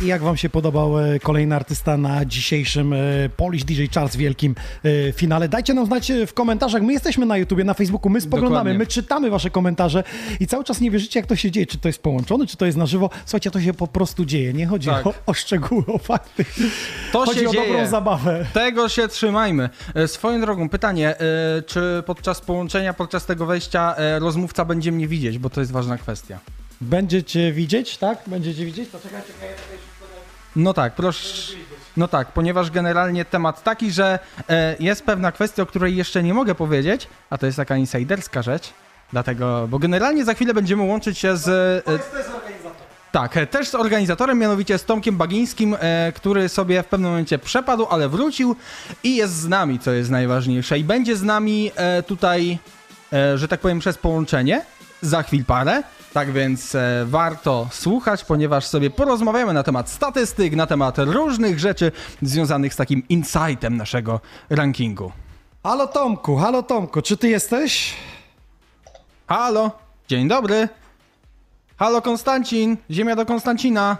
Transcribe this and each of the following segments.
I jak wam się podobał e, kolejny artysta na dzisiejszym e, Polish DJ Charles wielkim e, finale? Dajcie nam znać w komentarzach. My jesteśmy na YouTubie, na Facebooku, my spoglądamy, Dokładnie. my czytamy wasze komentarze i cały czas nie wierzycie, jak to się dzieje. Czy to jest połączone, czy to jest na żywo. Słuchajcie, to się po prostu dzieje. Nie chodzi tak. o, o, szczegóły, o fakty. To chodzi się o dzieje. dobrą zabawę. Tego się trzymajmy. Swoją drogą, pytanie, czy podczas połączenia, podczas tego wejścia rozmówca będzie mnie widzieć, bo to jest ważna kwestia. Będziecie widzieć, tak? Będziecie widzieć? To czekaj, czekaj, No tak, proszę. No tak, ponieważ generalnie temat taki, że e, jest pewna kwestia, o której jeszcze nie mogę powiedzieć, a to jest taka insiderska rzecz. Dlatego, bo generalnie za chwilę będziemy łączyć się z. E. Tak, e, też z organizatorem, mianowicie z Tomkiem Bagińskim, e, który sobie w pewnym momencie przepadł, ale wrócił i jest z nami, co jest najważniejsze. I będzie z nami e, tutaj, e, że tak powiem, przez połączenie za chwil parę. Tak więc e, warto słuchać, ponieważ sobie porozmawiamy na temat statystyk, na temat różnych rzeczy związanych z takim insightem naszego rankingu. Halo Tomku, halo Tomku, czy ty jesteś? Halo, dzień dobry. Halo Konstancin, ziemia do Konstancina.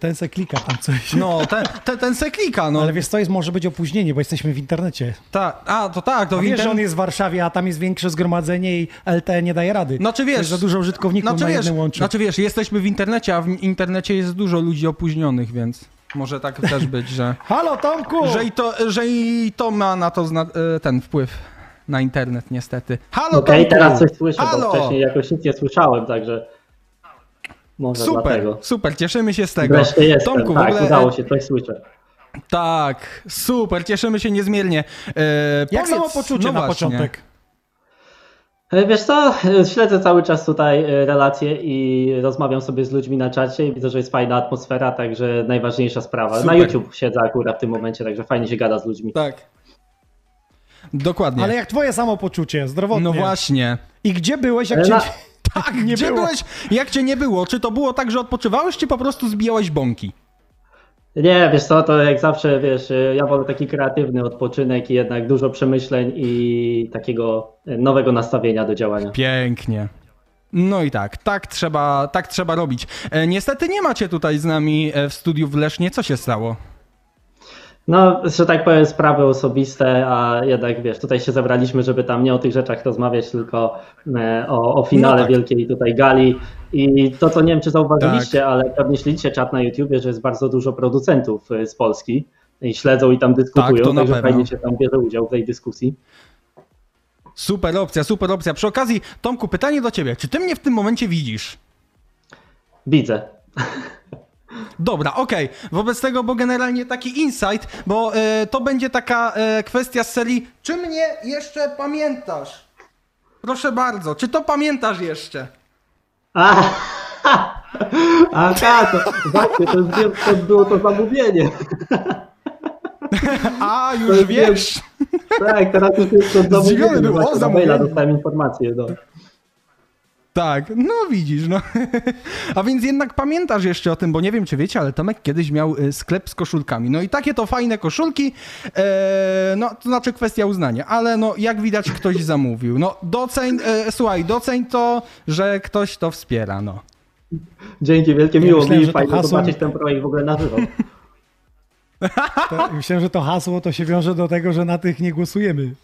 Ten se klika tam coś. No, ten, ten, ten se klika, no. Ale wiesz co, jest może być opóźnienie, bo jesteśmy w internecie. Tak, a to tak. To a wiesz, że on jest w Warszawie, a tam jest większe zgromadzenie i LTE nie daje rady. Znaczy wiesz... Jest za dużo użytkowników znaczy, na jednym wiesz, łączu. Znaczy wiesz, jesteśmy w internecie, a w internecie jest dużo ludzi opóźnionych, więc... Może tak też być, że. Halo Tomku! Że i to, że i to ma na to zna, e, ten wpływ na internet, niestety. Halo Okej, okay, teraz coś słyszę, Halo! bo wcześniej jakoś nic nie słyszałem, także. Może super, dlatego. super, cieszymy się z tego. Wreszcie jestem, Tomku, tak, w ogóle... udało się, coś słyszę. Tak, super, cieszymy się niezmiernie. E, Jak samo poczucie no na właśnie. początek? E, wiesz co, śledzę cały czas tutaj e, relacje i rozmawiam sobie z ludźmi na czacie i widzę, że jest fajna atmosfera, także najważniejsza sprawa. Super. Na YouTube siedzę akurat w tym momencie, także fajnie się gada z ludźmi. Tak. Dokładnie. Ale jak twoje samopoczucie, zdrowotnie? No właśnie. I gdzie byłeś, jak na... cię... Tak, nie gdzie było. byłeś? Jak cię nie było? Czy to było tak, że odpoczywałeś, czy po prostu zbijałeś bąki? Nie, wiesz co, to jak zawsze, wiesz, ja wolę taki kreatywny odpoczynek i jednak dużo przemyśleń i takiego nowego nastawienia do działania. Pięknie. No i tak, tak trzeba, tak trzeba robić. E, niestety nie macie tutaj z nami e, w studiu w Lesznie. Co się stało? No, że tak powiem, sprawy osobiste, a jednak wiesz, tutaj się zebraliśmy, żeby tam nie o tych rzeczach rozmawiać, tylko e, o, o finale no tak. wielkiej tutaj gali. I to, co nie wiem, czy zauważyliście, tak. ale pewnie śledzicie czat na YouTubie, że jest bardzo dużo producentów e, z Polski i śledzą i tam dyskutują, tak, także fajnie się tam bierze udział w tej dyskusji. Super opcja, super opcja. Przy okazji, Tomku, pytanie do ciebie. Czy ty mnie w tym momencie widzisz? Widzę. Dobra, okej. Wobec tego, bo generalnie taki insight, bo e, to będzie taka e, kwestia z serii Czy mnie jeszcze pamiętasz? Proszę bardzo, czy to pamiętasz jeszcze? A, a tak, to, właśnie, to, to było to zamówienie. A, już wiesz. Tak, teraz już jest to zamówienie. o, zamówienie. Dostałem informację. No. Tak, no widzisz, no. A więc jednak pamiętasz jeszcze o tym, bo nie wiem, czy wiecie, ale Tomek kiedyś miał y, sklep z koszulkami. No i takie to fajne koszulki, e, no to znaczy kwestia uznania, ale no jak widać ktoś zamówił. No doceń, e, słuchaj, doceń to, że ktoś to wspiera, no. Dzięki wielkie, miło ja mi, fajnie hasło... zobaczyć ten projekt w ogóle na żywo. To, myślę, że to hasło to się wiąże do tego, że na tych nie głosujemy.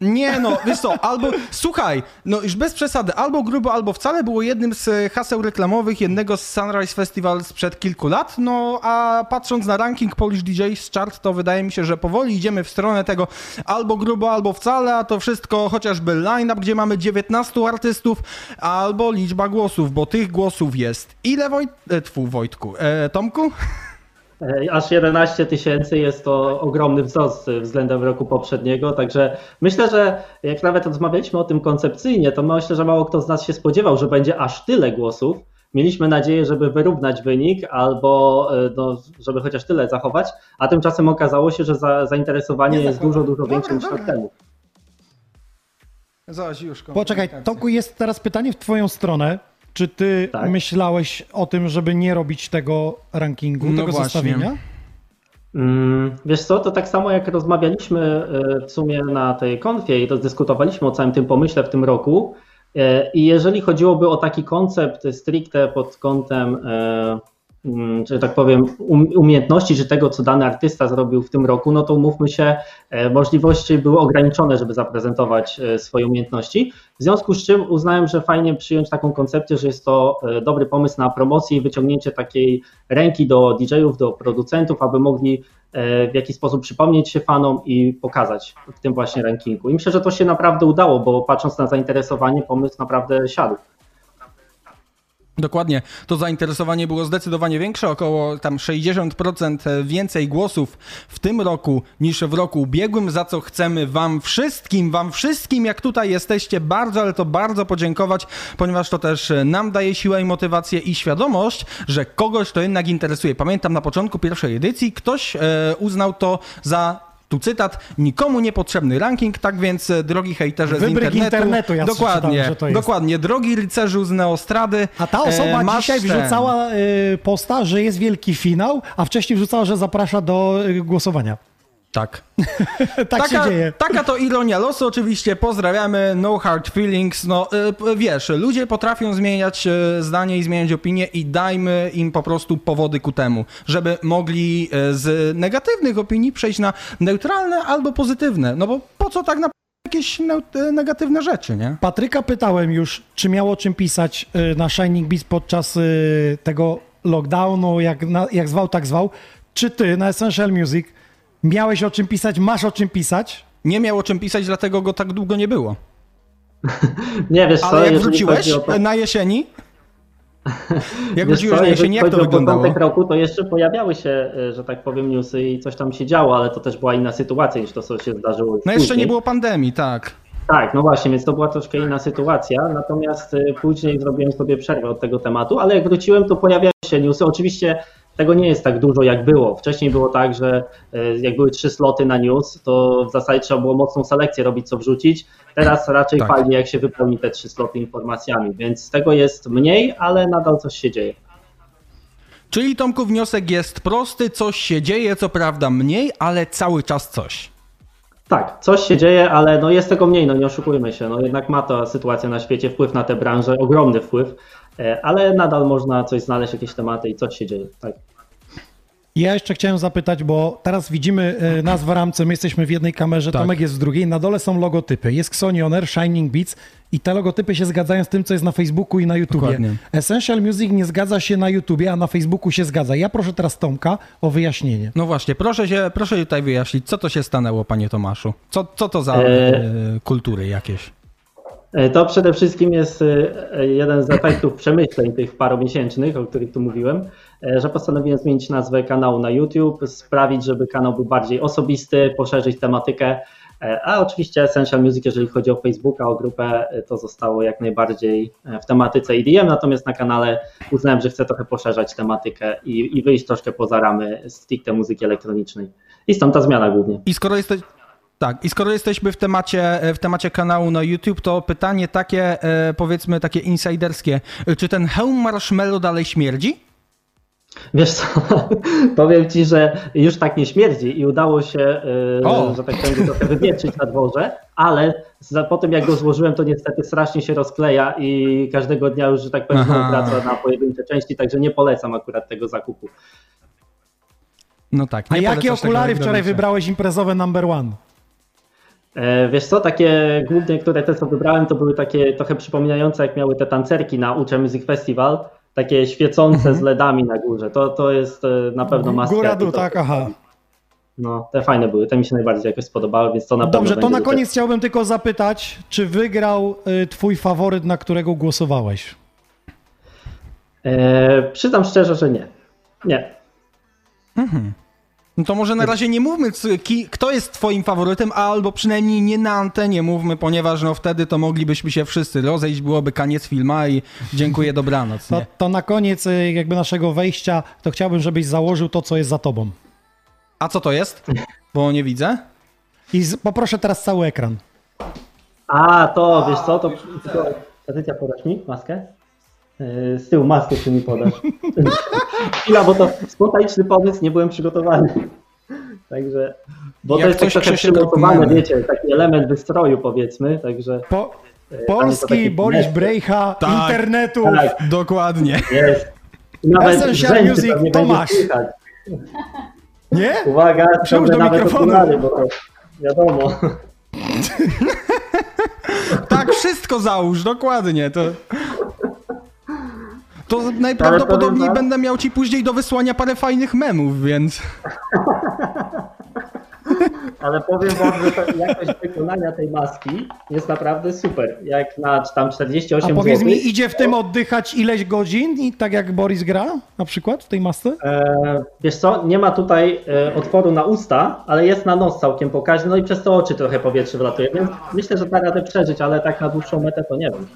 Nie no, wiesz co, albo, słuchaj, no już bez przesady, albo grubo, albo wcale było jednym z haseł reklamowych jednego z Sunrise Festival sprzed kilku lat, no a patrząc na ranking Polish DJs Chart, to wydaje mi się, że powoli idziemy w stronę tego albo grubo, albo wcale, a to wszystko chociażby line-up, gdzie mamy 19 artystów, albo liczba głosów, bo tych głosów jest ile, Wojt... E, Twu, Wojtku, e, Tomku? E, aż 11 tysięcy jest to ogromny wzrost względem roku poprzedniego, także myślę, że jak nawet rozmawialiśmy o tym koncepcyjnie, to myślę, że mało kto z nas się spodziewał, że będzie aż tyle głosów. Mieliśmy nadzieję, żeby wyrównać wynik albo e, no, żeby chociaż tyle zachować, a tymczasem okazało się, że za, zainteresowanie jest dużo, dużo większe niż rok temu. Zaś już. Poczekaj, Toku, jest teraz pytanie w Twoją stronę. Czy ty tak. myślałeś o tym, żeby nie robić tego rankingu, no tego właśnie. zestawienia? Mm, wiesz co, to tak samo jak rozmawialiśmy e, w sumie na tej konfie i rozdyskutowaliśmy o całym tym pomyśle w tym roku. E, I jeżeli chodziłoby o taki koncept stricte pod kątem e, że tak powiem, um, umiejętności, czy tego, co dany artysta zrobił w tym roku, no to umówmy się, e, możliwości były ograniczone, żeby zaprezentować e, swoje umiejętności. W związku z czym uznałem, że fajnie przyjąć taką koncepcję, że jest to dobry pomysł na promocję i wyciągnięcie takiej ręki do DJ-ów, do producentów, aby mogli w jakiś sposób przypomnieć się fanom i pokazać w tym właśnie rankingu. I myślę, że to się naprawdę udało, bo patrząc na zainteresowanie, pomysł naprawdę siadł. Dokładnie. To zainteresowanie było zdecydowanie większe, około tam 60% więcej głosów w tym roku niż w roku ubiegłym, za co chcemy Wam wszystkim, Wam wszystkim, jak tutaj jesteście, bardzo, ale to bardzo podziękować, ponieważ to też nam daje siłę i motywację i świadomość, że kogoś to jednak interesuje. Pamiętam na początku pierwszej edycji ktoś e, uznał to za tu cytat, nikomu niepotrzebny ranking, tak więc e, drogi hejterze Wybryk z internetu. internetu ja dokładnie, że to jest. dokładnie, drogi rycerzu z Neostrady. A ta osoba e, dzisiaj ten- wrzucała y, posta, że jest wielki finał, a wcześniej wrzucała, że zaprasza do y, głosowania. Tak. tak taka, się dzieje. Taka to ironia losu, oczywiście. Pozdrawiamy, no hard feelings. No y, wiesz, ludzie potrafią zmieniać y, zdanie i zmieniać opinię i dajmy im po prostu powody ku temu, żeby mogli y, z negatywnych opinii przejść na neutralne albo pozytywne. No bo po co tak na jakieś negatywne rzeczy, nie? Patryka pytałem już, czy miał o czym pisać na Shining Beast podczas tego lockdownu, jak, jak zwał, tak zwał. Czy ty na Essential Music miałeś o czym pisać, masz o czym pisać? Nie miał o czym pisać, dlatego go tak długo nie było. Nie wiesz co, Ale jak wróciłeś to- na jesieni? Jak Wiesz wróciłeś co, na jesieni, jak to wyglądało? początek roku, to jeszcze pojawiały się, e, że tak powiem, newsy i coś tam się działo, ale to też była inna sytuacja niż to, co się zdarzyło No jeszcze później. nie było pandemii, tak. Tak, no właśnie, więc to była troszkę inna sytuacja, natomiast y, później zrobiłem sobie przerwę od tego tematu, ale jak wróciłem, to pojawiały się newsy. Oczywiście tego nie jest tak dużo, jak było. Wcześniej było tak, że y, jak były trzy sloty na news, to w zasadzie trzeba było mocną selekcję robić, co wrzucić. Teraz raczej Tak. fajnie, jak się wypełni te trzy sloty informacjami, więc tego jest mniej, ale nadal coś się dzieje. Czyli Tomku wniosek jest prosty, coś się dzieje, co prawda mniej, ale cały czas coś. Tak, coś się dzieje, ale no jest tego mniej, no nie oszukujmy się. No jednak ma ta sytuacja na świecie wpływ na tę branżę, ogromny wpływ, e, ale nadal można coś znaleźć, jakieś tematy i coś się dzieje. Tak. Ja jeszcze chciałem zapytać, bo teraz widzimy e, nas w ramce, my jesteśmy w jednej kamerze, Tak. Tomek jest w drugiej, na dole są logotypy. Jest Xonioner, Shining Beats i te logotypy się zgadzają z tym, co jest na Facebooku i na YouTubie. Dokładnie. Essential Music nie zgadza się na YouTubie, a na Facebooku się zgadza. Ja proszę teraz Tomka o wyjaśnienie. No właśnie, proszę się, proszę tutaj wyjaśnić, co to się stanęło, panie Tomaszu? Co, co to za E, e, kultury jakieś? E, To przede wszystkim jest e, jeden z efektów przemyśleń tych paromiesięcznych, o których tu mówiłem, e, że postanowiłem zmienić nazwę kanału na YouTube, sprawić, żeby kanał był bardziej osobisty, poszerzyć tematykę, a oczywiście Essential Music, jeżeli chodzi o Facebooka, o grupę, to zostało jak najbardziej w tematyce EDM, natomiast na kanale uznałem, że chcę trochę poszerzać tematykę i, i wyjść troszkę poza ramy stricte muzyki elektronicznej. I stąd ta zmiana głównie. I skoro jesteś... Tak, i skoro jesteśmy w temacie, e, w temacie kanału na YouTube, to pytanie takie, e, powiedzmy, takie insiderskie. E, Czy ten hełm marshmallow dalej śmierdzi? Wiesz co, powiem ci, że już tak nie śmierdzi i udało się, O! że tak powiem, trochę wywietrzyć na dworze, ale po tym jak go złożyłem, to niestety strasznie się rozkleja i każdego dnia już, że tak powiem, wraca na pojedyncze części, także nie polecam akurat tego zakupu. No tak. A jakie okulary wczoraj wybrałeś imprezowe number one? E, Wiesz co, takie głównie, które te co wybrałem, to były takie trochę przypominające, jak miały te tancerki na Ucze Music Festival, takie świecące z LEDami na górze. To, to jest e, na pewno must Góra, dół, to- tak, aha. No, te fajne były, te mi się najbardziej jakoś spodobały, więc to na pewno Dobrze, to będzie na koniec chciałbym tylko zapytać, czy wygrał y, twój faworyt, na którego głosowałeś? E, przyznam szczerze, że nie. Nie. No to może na razie nie mówmy, ki, kto jest twoim faworytem, albo przynajmniej nie na antenie mówmy, ponieważ no wtedy to moglibyśmy się wszyscy rozejść, byłoby koniec filma i dziękuję, dobranoc. To, to na koniec y, jakby naszego wejścia, to chciałbym, żebyś założył to, co jest za tobą. A co to jest? Bo nie widzę. I z, poproszę teraz cały ekran. A, to wiesz co, to Patrycja, podasz mi maskę? E, Z tyłu maskę czy mi podasz? Chwila, bo to spontaniczny pomysł, nie byłem przygotowany. Także, bo Jak to jest tak coś trochę przygotowane, wiecie, taki element wystroju powiedzmy, także Po, to Polski Boris. Brejcha Tak. internetu. tak, Dokładnie. jest. Nawet Essential Music Tomasz. Nie? Uwaga, Przyłóż do nawet mikrofonu. okulary, bo to wiadomo. Tak, wszystko załóż, dokładnie. To, to najprawdopodobniej wam- będę miał ci później do wysłania parę fajnych memów, więc... Ale powiem wam, że jakość wykonania tej maski jest naprawdę super. Jak na tam 48 A powiedz zł. mi, idzie w tym oddychać ileś godzin, i tak jak Boris gra na przykład w tej masce? E, wiesz co, nie ma tutaj e, otworu na usta, ale jest na nos całkiem pokaźny, no i przez te oczy trochę powietrze wlatuje, więc myślę, że da radę przeżyć, ale tak na dłuższą metę to nie wiem.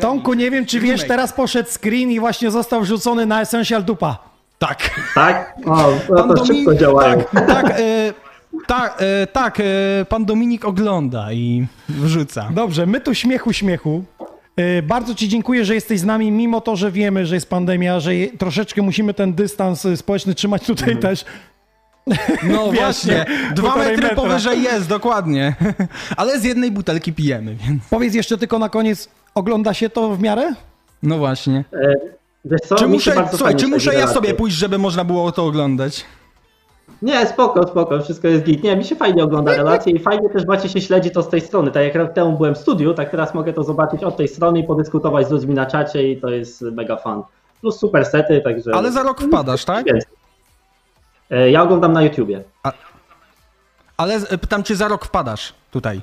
Tomku, nie wiem, czy wiesz, teraz poszedł screen i właśnie został wrzucony na Essential Dupa. Tak. Tak? O, no Pan to Dominik, szybko działają. tak, tak, e, tak, e, tak e, pan Dominik ogląda i wrzuca. Dobrze, my tu śmiechu, śmiechu. Bardzo Ci dziękuję, że jesteś z nami, mimo to, że wiemy, że jest pandemia, że je- troszeczkę musimy ten dystans społeczny trzymać tutaj też. No właśnie, nie? dwa metry metra. powyżej jest, dokładnie. Ale z jednej butelki pijemy, więc... Powiedz jeszcze tylko na koniec, ogląda się to w miarę? No właśnie. E, Czy muszę, słuchaj, czy muszę ja sobie pójść, żeby można było to oglądać? Nie, spoko, spoko, wszystko jest git. Nie, mi się fajnie ogląda relacje i fajnie też właśnie się śledzi to z tej strony. Tak jak rok temu byłem w studiu, tak teraz mogę to zobaczyć od tej strony i podyskutować z ludźmi na czacie i to jest mega fan. Plus super sety, także... Ale za rok wpadasz, tak? Więcej. E, Ja oglądam na YouTubie. Ale z- pytam, czy za rok wpadasz tutaj?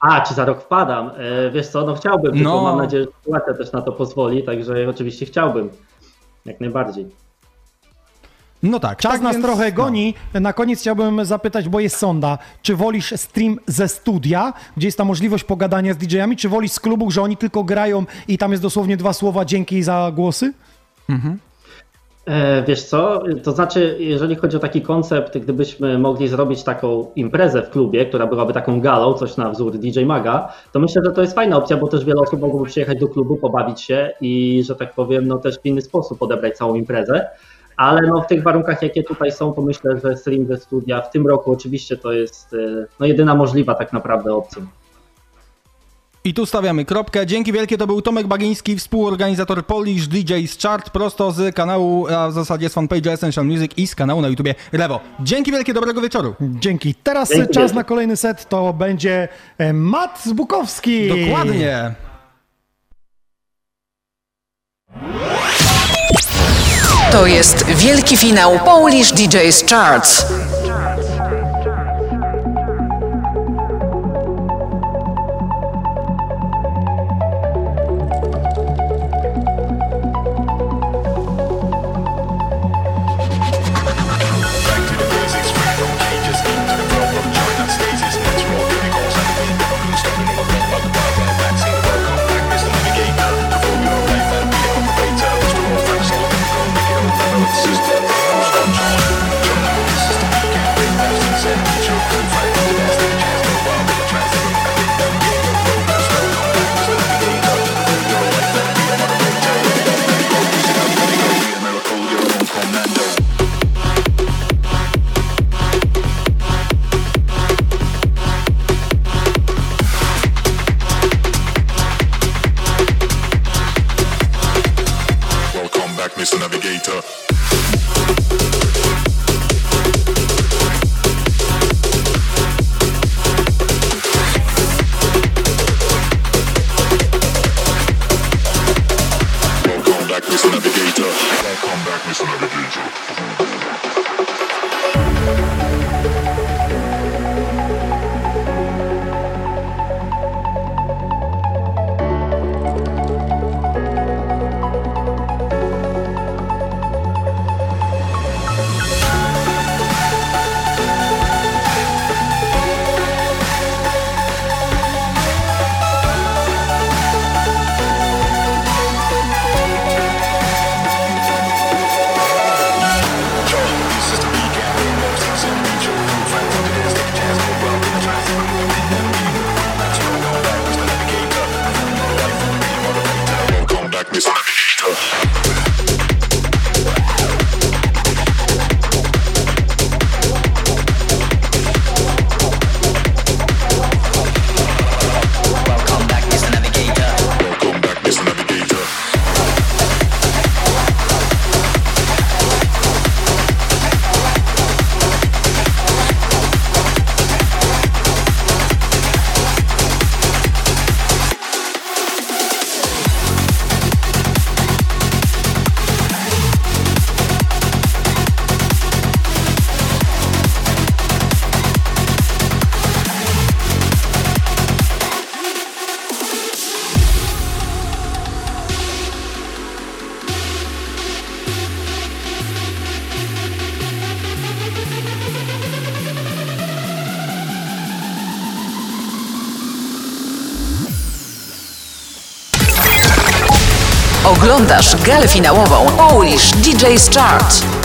A, czy za rok wpadam? E, Wiesz co, no chciałbym, tylko No. mam nadzieję, że sytuacja też na to pozwoli, także oczywiście chciałbym. Jak najbardziej. No tak. Czas tak nas więc- trochę no. goni. Na koniec chciałbym zapytać, bo jest sonda, czy wolisz stream ze studia, gdzie jest ta możliwość pogadania z DJ-ami, czy wolisz z klubu, że oni tylko grają i tam jest dosłownie dwa słowa dzięki za głosy? E, Wiesz co, to znaczy, jeżeli chodzi o taki koncept, gdybyśmy mogli zrobić taką imprezę w klubie, która byłaby taką galą, coś na wzór DJ Maga, to myślę, że to jest fajna opcja, bo też wiele osób mogłoby przyjechać do klubu, pobawić się i, że tak powiem, no też w inny sposób odebrać całą imprezę. Ale no w tych warunkach, jakie tutaj są, to myślę, że stream ze studia w tym roku oczywiście to jest e, no, jedyna możliwa tak naprawdę opcja. I tu stawiamy kropkę. Dzięki wielkie, to był Tomek Bagiński, współorganizator Polish DJ's Chart, prosto z kanału, a w zasadzie z fanpage'a Essential Music i z kanału na YouTubie Rewo. Dzięki wielkie, dobrego wieczoru. Dzięki. Teraz Dzięki czas na kolejny set to będzie e, Matt Zbukowski. Dokładnie. To jest wielki finał Polish DJ's Charts. Oglądasz galę finałową Polish DJ's Chart.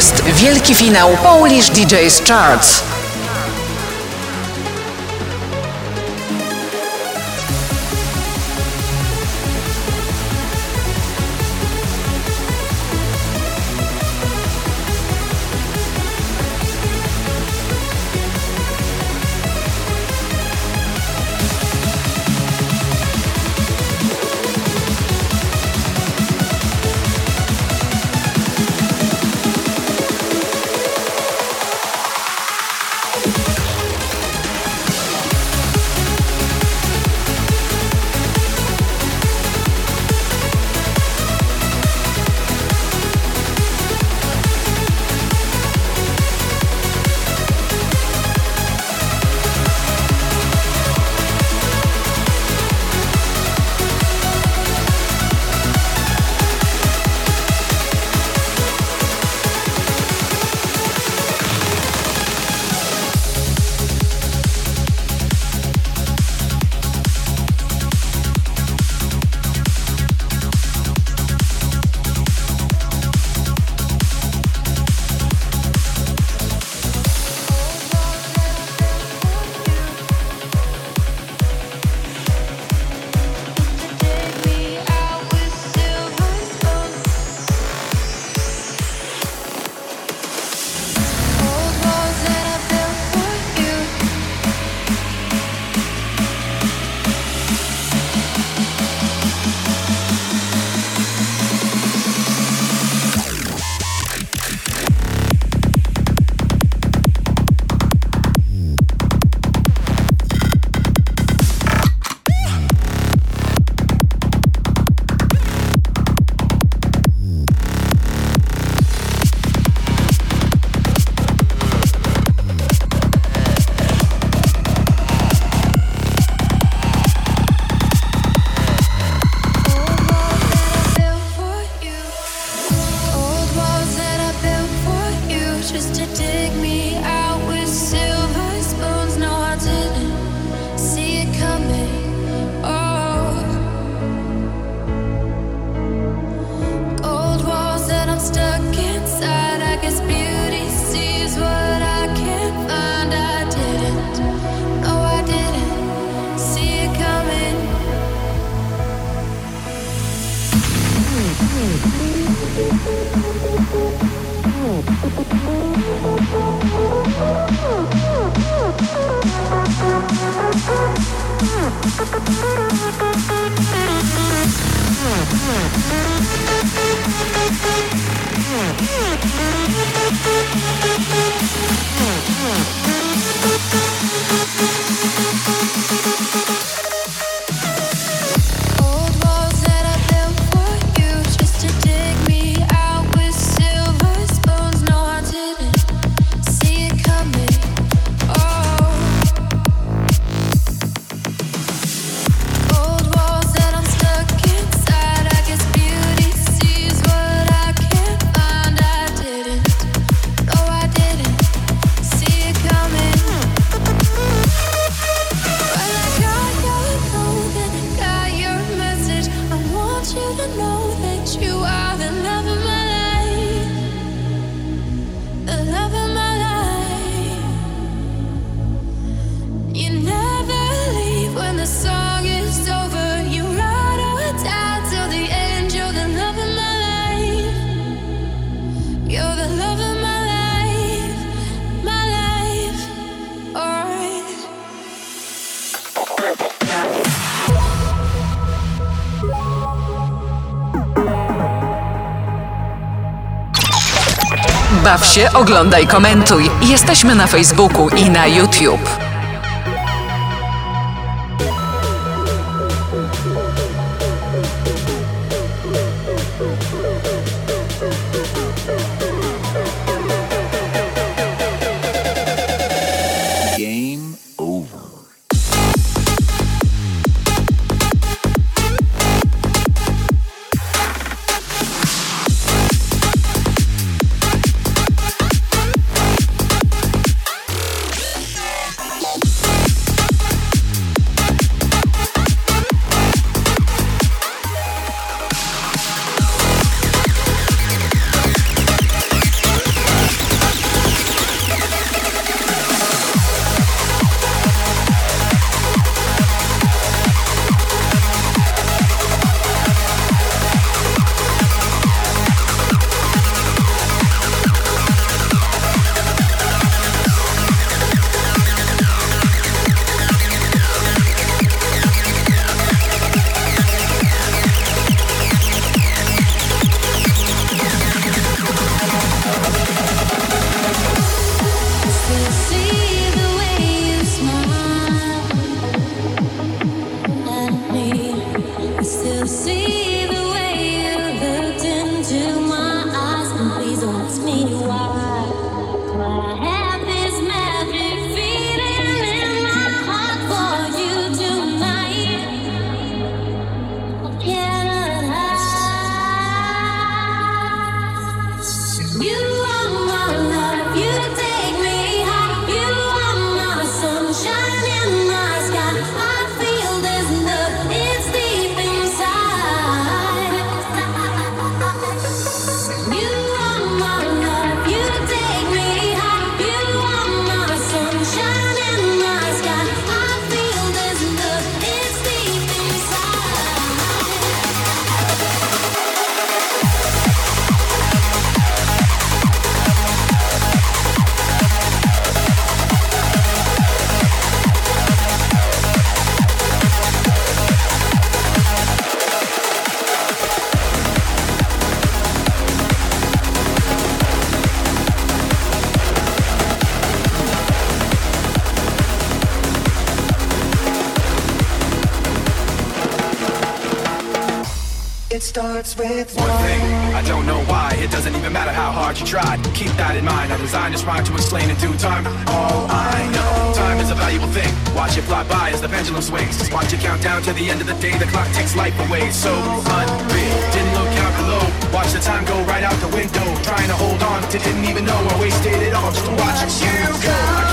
Jest wielki finał Polish DJ's Charts. Baw się, oglądaj, komentuj. Jesteśmy na Facebooku i na YouTube. Starts with one thing. I don't know why. It doesn't even matter how hard you tried. Keep that in mind. I designed this rhyme to explain in due time. All I know, time is a valuable thing. Watch it fly by as the pendulum swings. Watch it count down to the end of the day. The clock takes life away. So unreal. Didn't look out below. Watch the time go right out the window. Trying to hold on to didn't even know I wasted it all just to watch you go.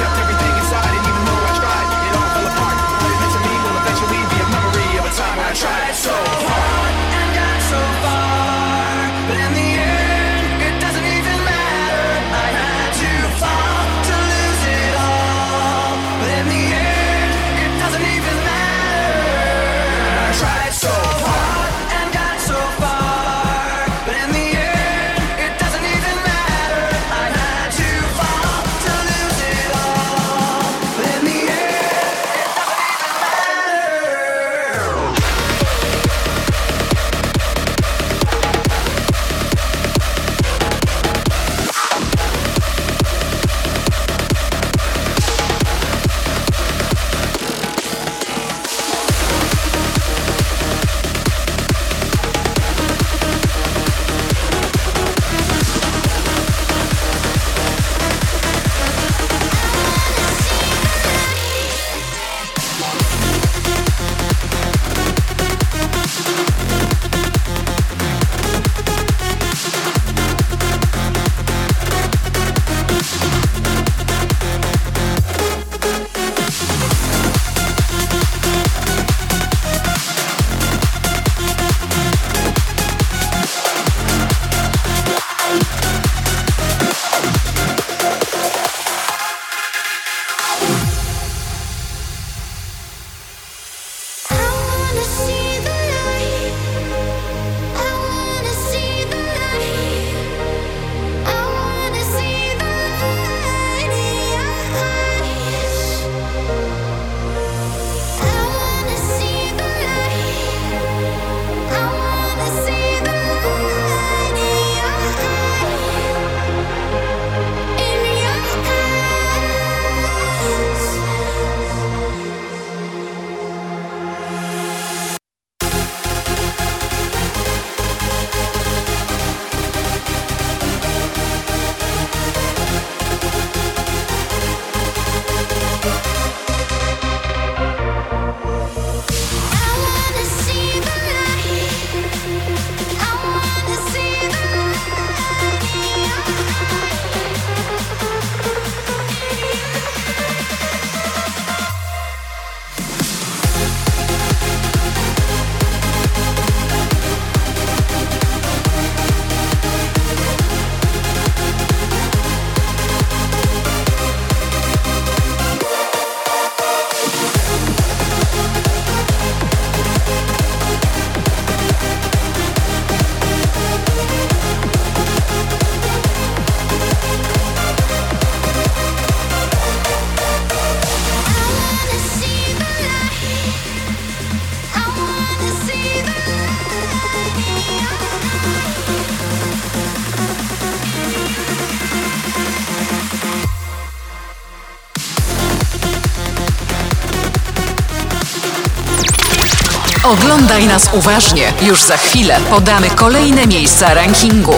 Oglądaj nas uważnie. Już za chwilę podamy kolejne miejsca rankingu.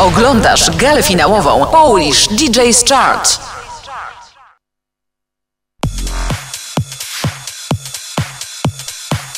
Oglądasz galę finałową Polish DJ's Chart.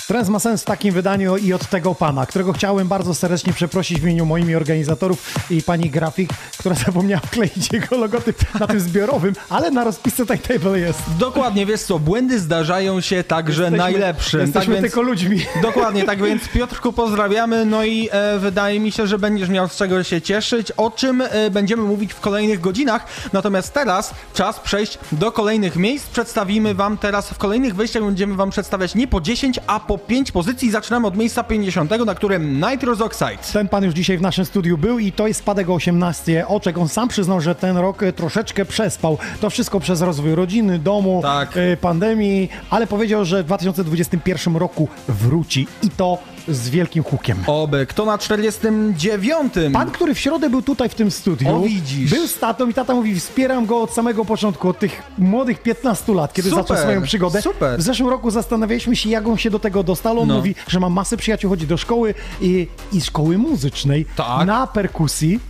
Trans ma sens w takim wydaniu i od tego pana, którego chciałem bardzo serdecznie przeprosić w imieniu moimi organizatorów i pani grafik, która zapomniała kleić jego logotyp na tym zbiorowym, ale na rozpisce Table jest. Dokładnie, wiesz co, błędy zdarzają się także Jesteśmy- najlepszym. Jesteśmy tak więc, tylko ludźmi. Dokładnie, tak więc Piotrku pozdrawiamy, no i e, wydaje mi się, że będziesz miał z czego się cieszyć, o czym e, będziemy mówić w kolejnych godzinach. Natomiast teraz czas przejść do kolejnych miejsc. Przedstawimy wam teraz, w kolejnych wejściach będziemy wam przedstawiać nie po 10, a po 5 pozycji. Zaczynamy od miejsca 50, na którym Nitrous Oxide. Ten pan już dzisiaj w naszym studiu był i to jest spadek o 18 oczek. On sam przyznał, że ten rok e, troszeczkę przespał. To wszystko przez rozwój rodziny, domu, Tak. e, pandemii, ale powiedział, że w 2021 roku wróci i to z wielkim hukiem. Oby, kto na 49? Pan, który w środę był tutaj w tym studiu, O, widzisz. był z tatą i tata mówi, wspieram go od samego początku, od tych młodych 15 lat, kiedy Super, zaczął swoją przygodę. super. W zeszłym roku zastanawialiśmy się, jak on się do tego dostał. On No. mówi, że ma masę przyjaciół, chodzi do szkoły i, i szkoły muzycznej Tak. na perkusji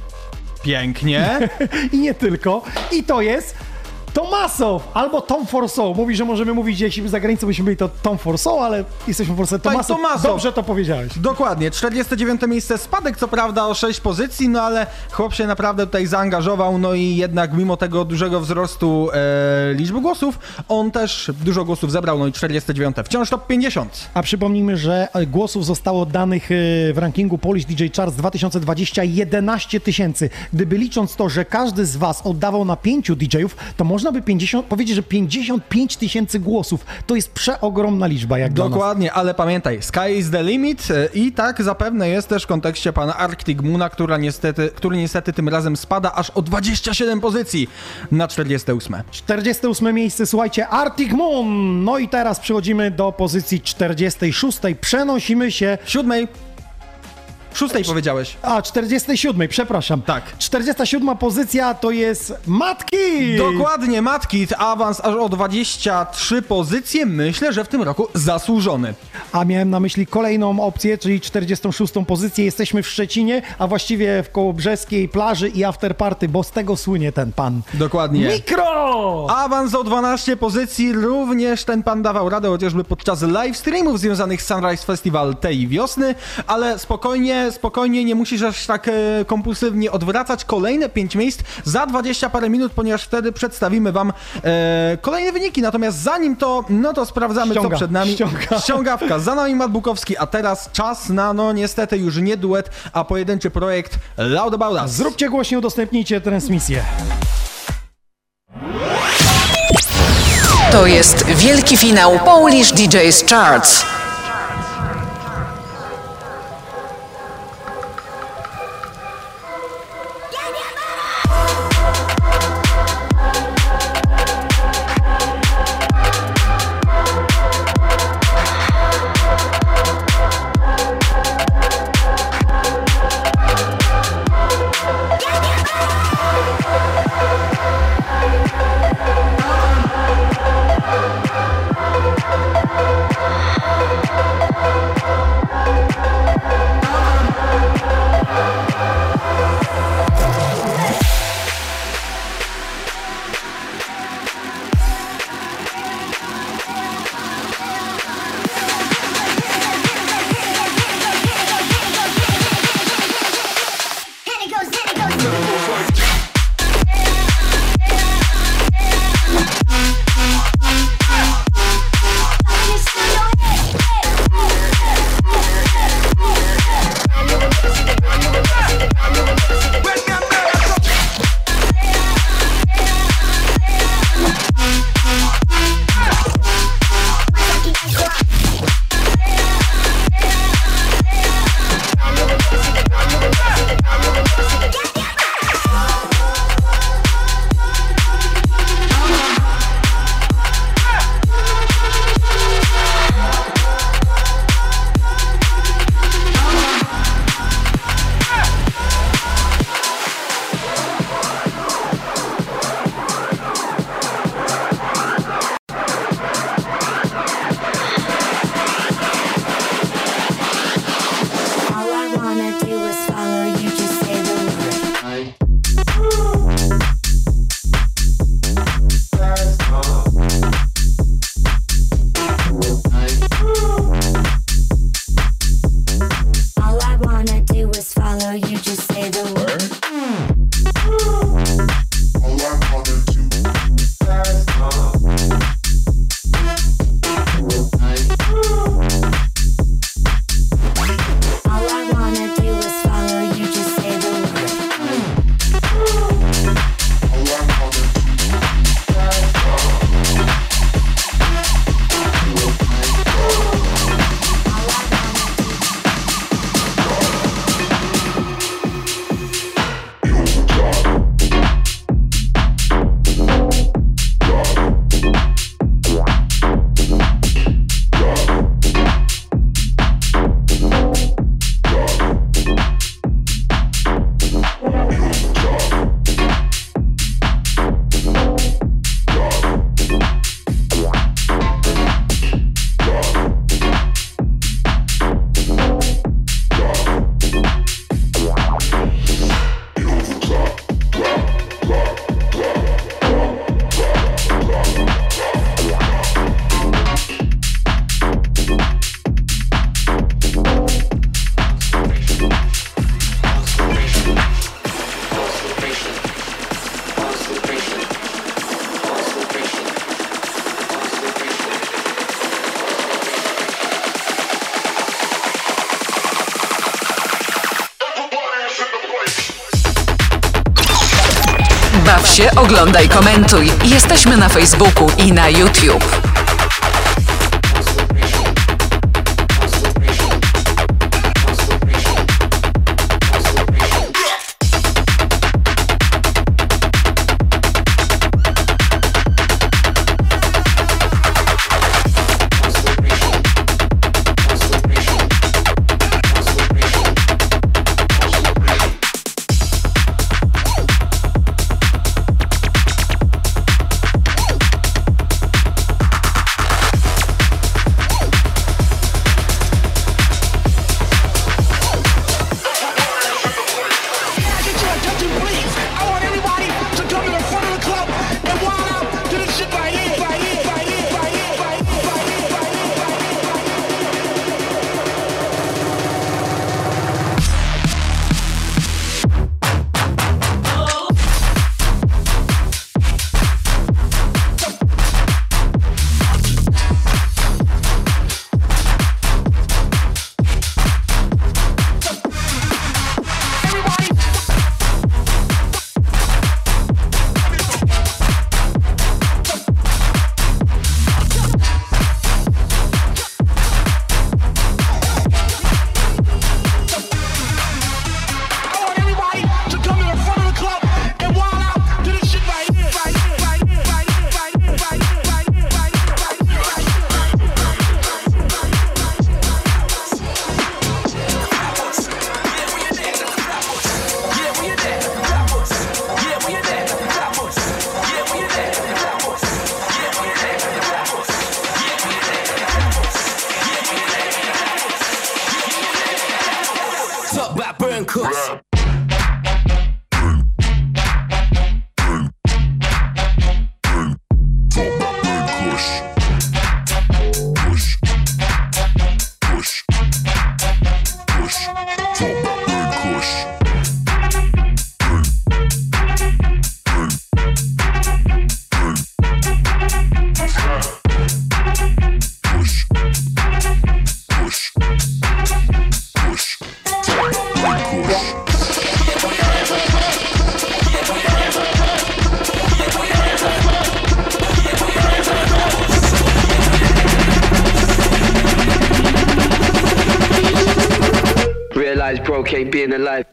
Pięknie. i nie tylko. I to jest Tomasow albo Tom Forso. Mówi, że możemy mówić, jeśli za granicą byśmy byli to Tom Forso, ale jesteśmy w Polsce Tomasow. Tomasow. Dobrze to powiedziałeś. Dokładnie, 49 miejsce, spadek co prawda o 6 pozycji, no ale chłop się naprawdę tutaj zaangażował, no i jednak mimo tego dużego wzrostu e, liczby głosów, on też dużo głosów zebrał, no i 49, wciąż top 50. A przypomnijmy, że e, głosów zostało danych e, w rankingu Polish DJ Charts 2020 11 tysięcy. Gdyby licząc to, że każdy z Was oddawał na pięciu DJ-ów, to można by 50, powiedzieć, że 55 tysięcy głosów. To jest przeogromna liczba, jak. Dokładnie, ale pamiętaj, sky is the limit e, i tak zapewne jest też w kontekście pana Arctic Moona, która niestety, który niestety tym razem spada aż o 27 pozycji na 48. 48 miejsce, słuchajcie, Arctic Moon. No i teraz przechodzimy do pozycji 46. Przenosimy się Siódmej. Szóstej powiedziałeś. A, 47, przepraszam. Tak. 47 pozycja to jest Matki! Dokładnie, Matki, awans aż o 23 pozycje, myślę, że w tym roku zasłużony. A miałem na myśli kolejną opcję, czyli 46 pozycję. Jesteśmy w Szczecinie, a właściwie w Kołobrzeskiej plaży i afterparty, bo z tego słynie ten pan. Dokładnie. Mikro! Awans o 12 pozycji, również ten pan dawał radę chociażby podczas live streamów związanych z Sunrise Festival tej wiosny, ale spokojnie, spokojnie, spokojnie, nie musisz aż tak e, kompulsywnie odwracać. Kolejne 5 miejsc za 20 parę minut, ponieważ wtedy przedstawimy wam e, kolejne wyniki. Natomiast zanim to, no to sprawdzamy, Ściąga, co przed nami. ściąga. Ściągawka. Za nami Matt Bukowski, a teraz czas na, no niestety już nie duet, a pojedynczy projekt Loud About Us. Zróbcie głośniej, udostępnijcie transmisję. To jest wielki finał Polish DJs Charts. Komentuj. Jesteśmy na Facebooku i na YouTube. Darren Cooks. Being alive.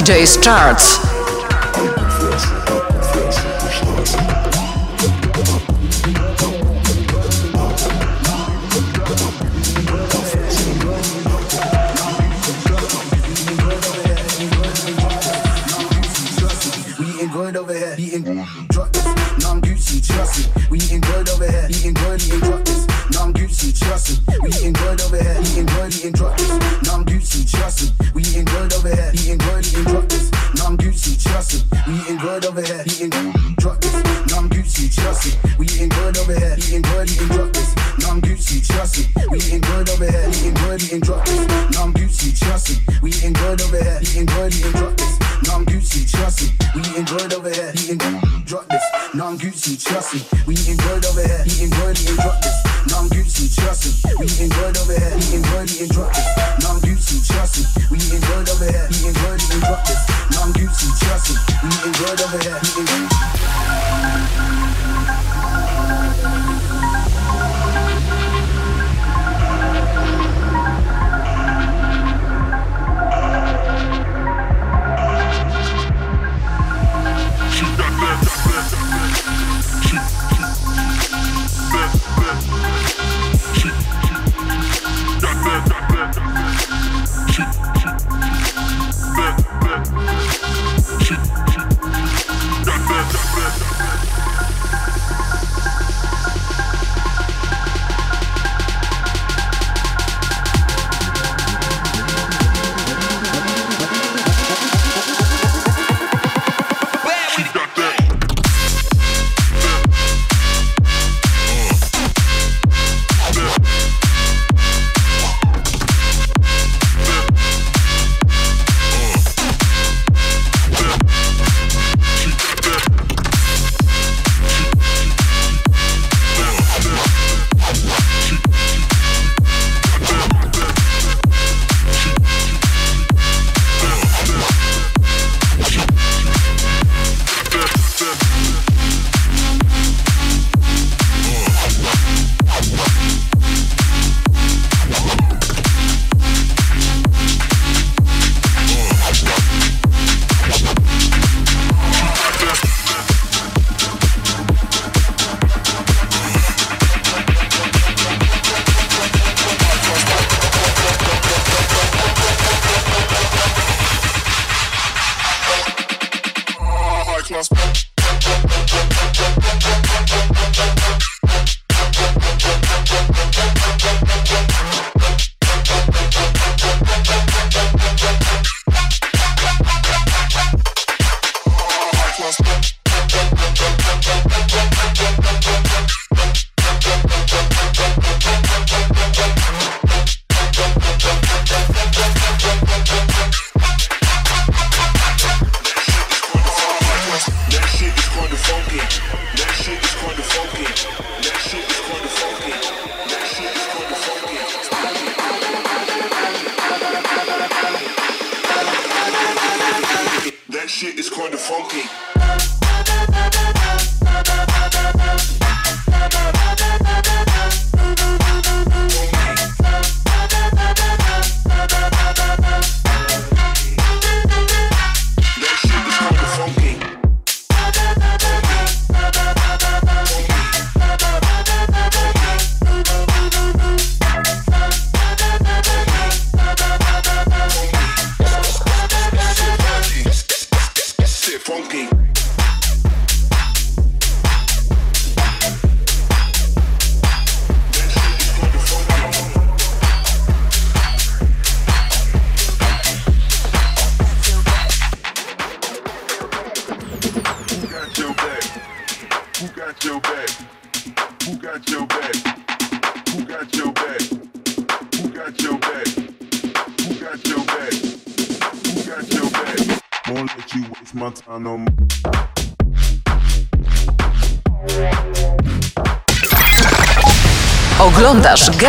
DJ's Charts.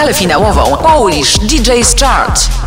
Galę finałową Polish DJ's Chart.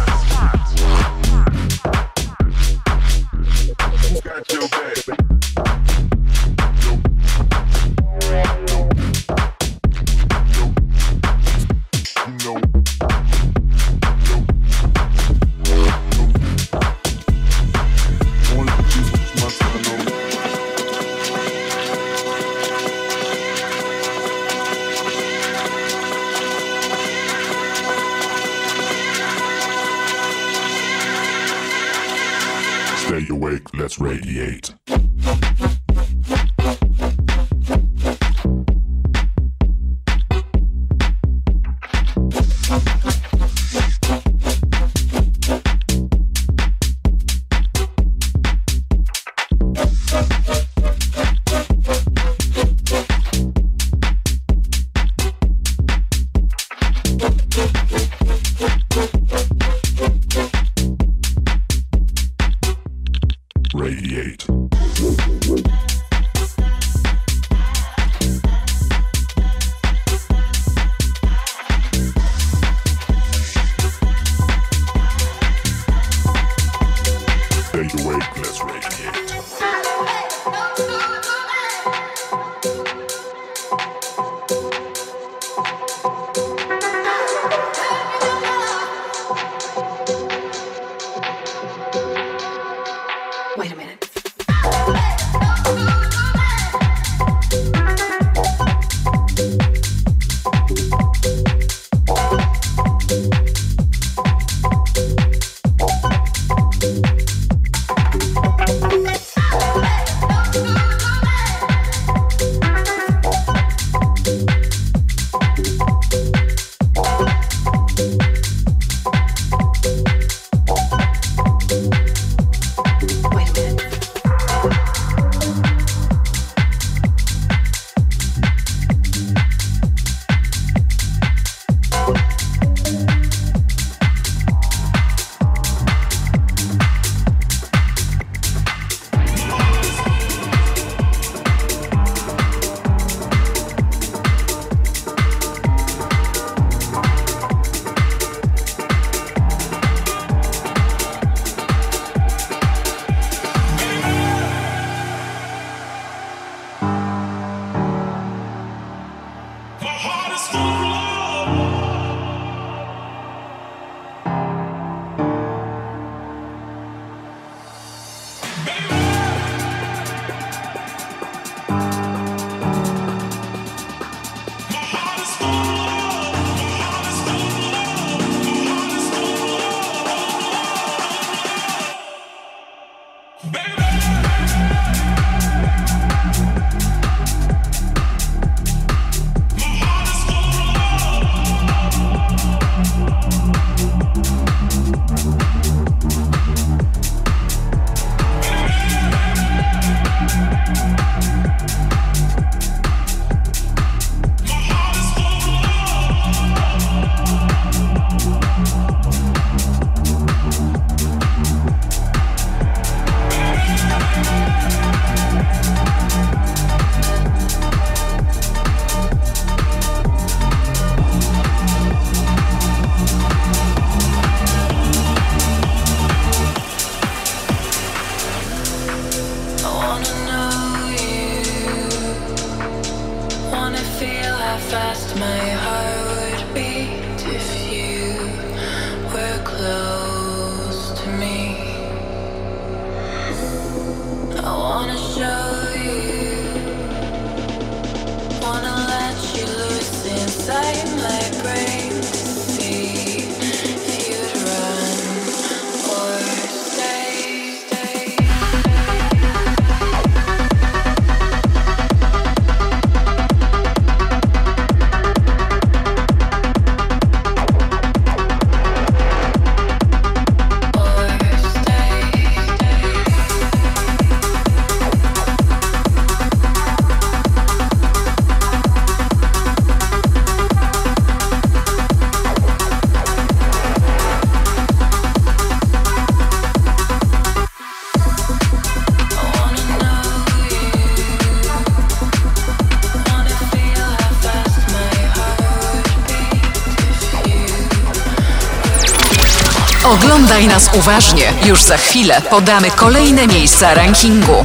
Oglądaj nas uważnie. Już za chwilę podamy kolejne miejsca rankingu.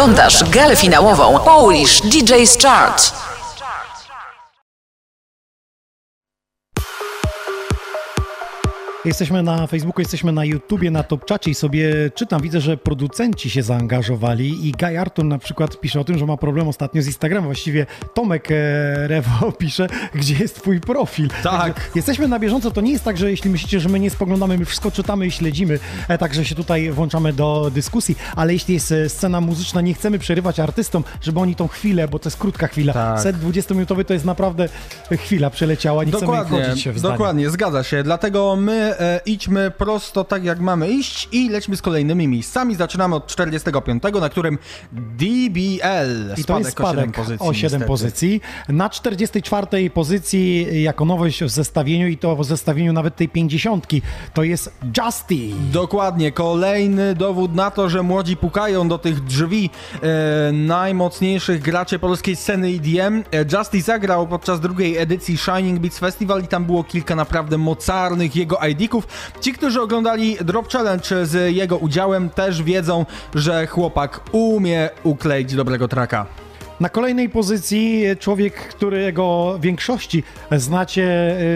Oglądasz galę finałową Polish DJ's Chart. Jesteśmy na Facebooku, jesteśmy na YouTubie, na Topczacie i sobie czytam, widzę, że producenci się zaangażowali i Guy Artur na przykład pisze o tym, że ma problem ostatnio z Instagramem. Właściwie Tomek e, Rewo pisze, gdzie jest twój profil. Tak. Także jesteśmy na bieżąco, to nie jest tak, że jeśli myślicie, że my nie spoglądamy, my wszystko czytamy i śledzimy, e, także się tutaj włączamy do dyskusji, ale jeśli jest e, scena muzyczna, nie chcemy przerywać artystom, żeby oni tą chwilę, bo to jest krótka chwila, Tak. set 20-minutowy to jest naprawdę chwila przeleciała, nie chcemy Dokładnie, wchodzić się w zdanie. dokładnie, zgadza się. Dlatego my e, idźmy prosto tak, jak mamy iść i lećmy z kolejnymi miejscami. Zaczynamy od 45, na którym DBL. I to jest o 7 spadek pozycji. o 7 niestety. pozycji. Na 44 pozycji jako nowość w zestawieniu i to w zestawieniu nawet tej 50 to jest Justy. Dokładnie, kolejny dowód na to, że młodzi pukają do tych drzwi e, najmocniejszych graczy polskiej sceny EDM. E, Justy zagrał podczas drugiej edycji Shining Beats Festival i tam było kilka naprawdę mocarnych jego ID-ków. Ci, którzy oglądali Drop Challenge z jego udziałem też wiedzą, że chłopak umie ukleić dobrego traka. Na kolejnej pozycji człowiek, którego większości znacie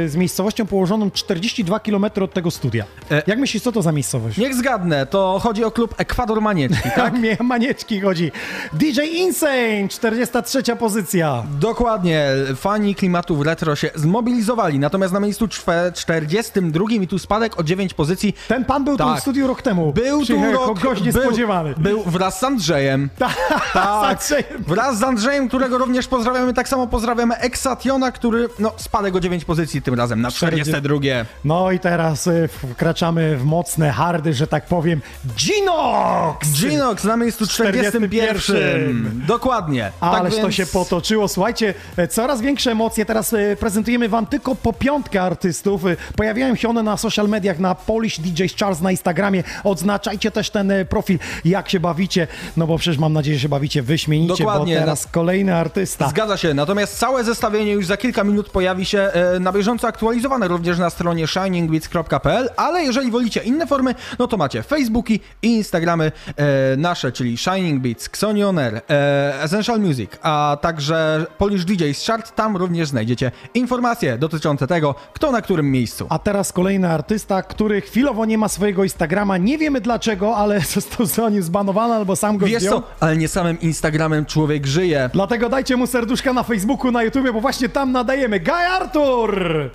e, z miejscowością położoną 42 km od tego studia. E, Jak myślisz, co to za miejscowość? Niech zgadnę, to chodzi o klub Ekwador Manieczki, tak? Tak, Manieczki chodzi. DJ Insane, 43 pozycja. Dokładnie, fani klimatów retro się zmobilizowali, natomiast na miejscu czwe- 42 i tu spadek o 9 pozycji. Ten pan był tu Tak. w studiu rok temu. Był tu Przyjechał rok, gość niespodziewany. Był, był wraz z Andrzejem. Tak, Tak, wraz z Andrzejem, którego również pozdrawiamy. Tak samo pozdrawiamy Exationa, który, no, spadek o 9 pozycji tym razem na 42. No i teraz y, wkraczamy w mocne hardy, że tak powiem, Ginox! Ginox na miejscu 41. 41. Dokładnie. Ależ tak to więc- się potoczyło. Słuchajcie, e, coraz większe emocje. Teraz e, prezentujemy wam tylko po piątkę artystów. E, Pojawiają się one na social mediach, na Polish DJs Charles na Instagramie. Odznaczajcie też ten profil, jak się bawicie. No bo przecież mam nadzieję, że się bawicie wyśmienicie, Dokładnie. bo teraz kolejny artysta. Zgadza się, natomiast całe zestawienie już za kilka minut pojawi się e, na bieżąco aktualizowane również na stronie shiningbeats.pl, ale jeżeli wolicie inne formy, no to macie Facebooki i Instagramy e, nasze, czyli Shining Beats, Xonioner, e, Essential Music, a także Polish DJs Chart, tam również znajdziecie informacje dotyczące tego, kto na którym miejscu. A teraz kolejny artysta, który chwilowo nie ma swojego Instagrama. Nie wiemy dlaczego, ale został za nim zbanowany albo sam go Wiesz zdjął. co, ale nie samym Instagramem człowiek żyje. Żyje. Dlatego dajcie mu serduszka na Facebooku, na YouTubie, bo właśnie tam nadajemy. Guy Artur!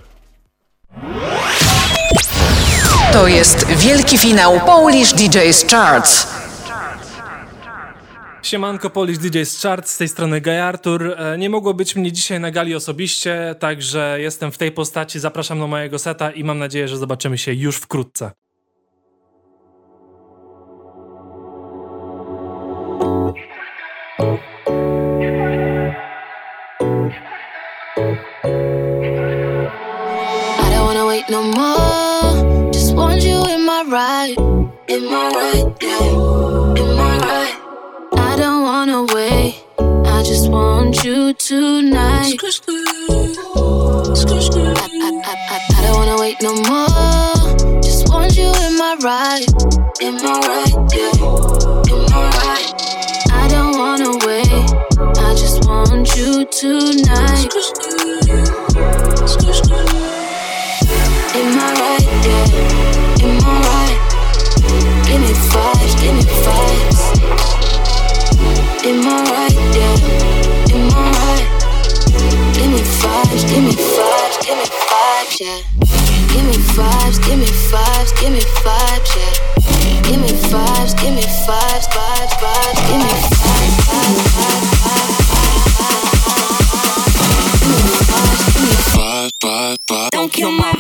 To jest wielki finał Polish DJ's Charts. Siemanko Polish DJ z Chart, z tej strony Guy Artur. E, Nie mogło być mnie dzisiaj na gali osobiście, także jestem w tej postaci, zapraszam na mojego seta i mam nadzieję, że zobaczymy się już wkrótce. I no more. Just want you in my ride. In my ride, yeah. In my ride. I don't wanna wait. I just want you tonight. I, I, I, I, I don't wanna wait no more. Just want you in my ride. In my ride, yeah. In my ride. I don't wanna wait. I just want you tonight. In my right. Give me vibes, give me vibes. In my right. In my right. Give me vibes, give me vibes, give me vibes, yeah. Give me vibes, give me vibes, give me vibes, yeah. Give me vibes, give me vibes, vibes, vibes. Give me vibes, vibes, vibes, vibes. Give me vibes, give me vibes, vibes, vibes. Don't kill my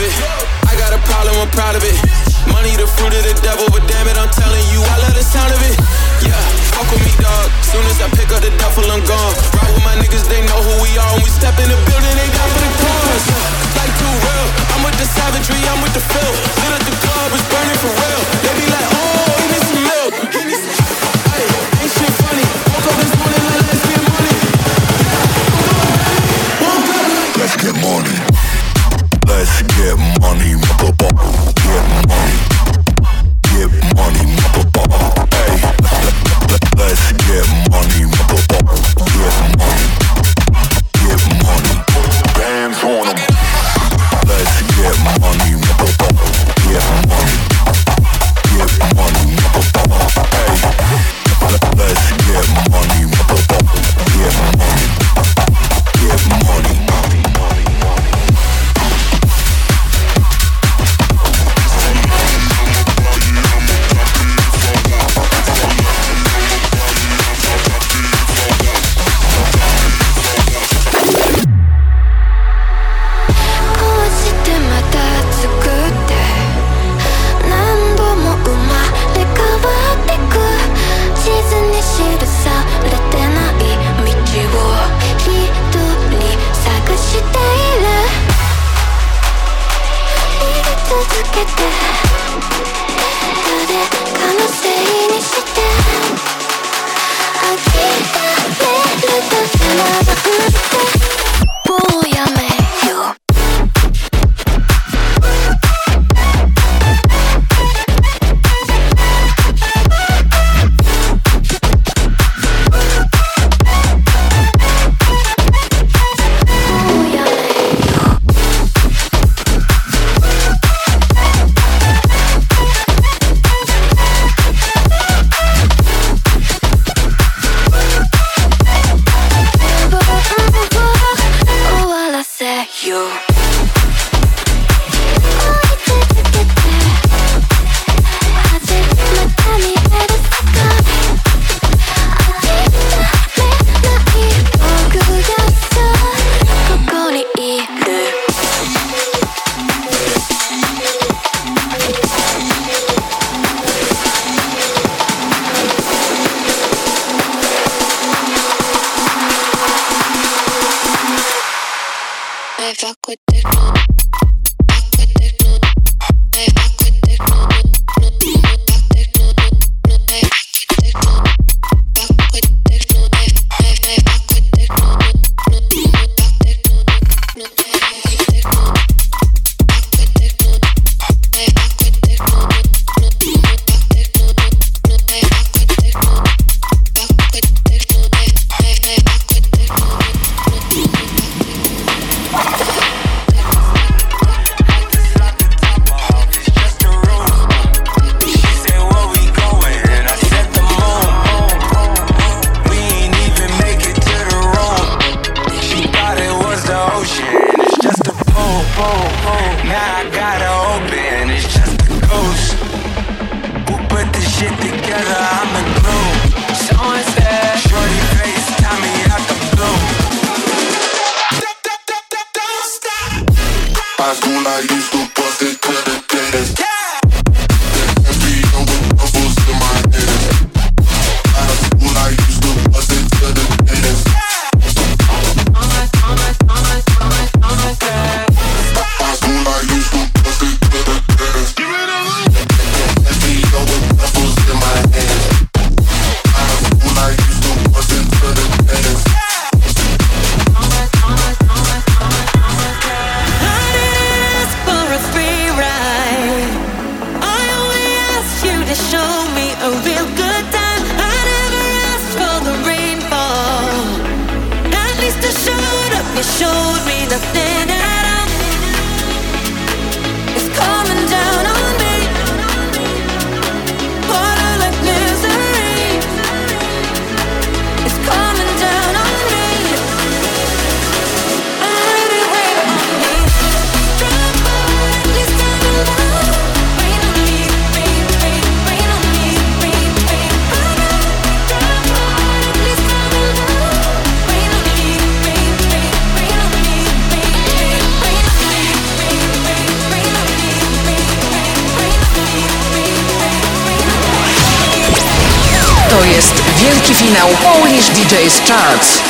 it. I got a problem, I'm proud of it. Money the fruit of the devil, but damn it, I'm telling you, I love the sound of it. Yeah, fuck with me, dog. Soon as I pick up the duffel, I'm gone. Ride with my niggas, they know who we are. When we step in the building, they for the savagery, I'm with the up the club, burning for real. They be like, oh, some milk. Ain't shit funny. Woke up this morning like let's get money. Let's get money. Let's get money. dance.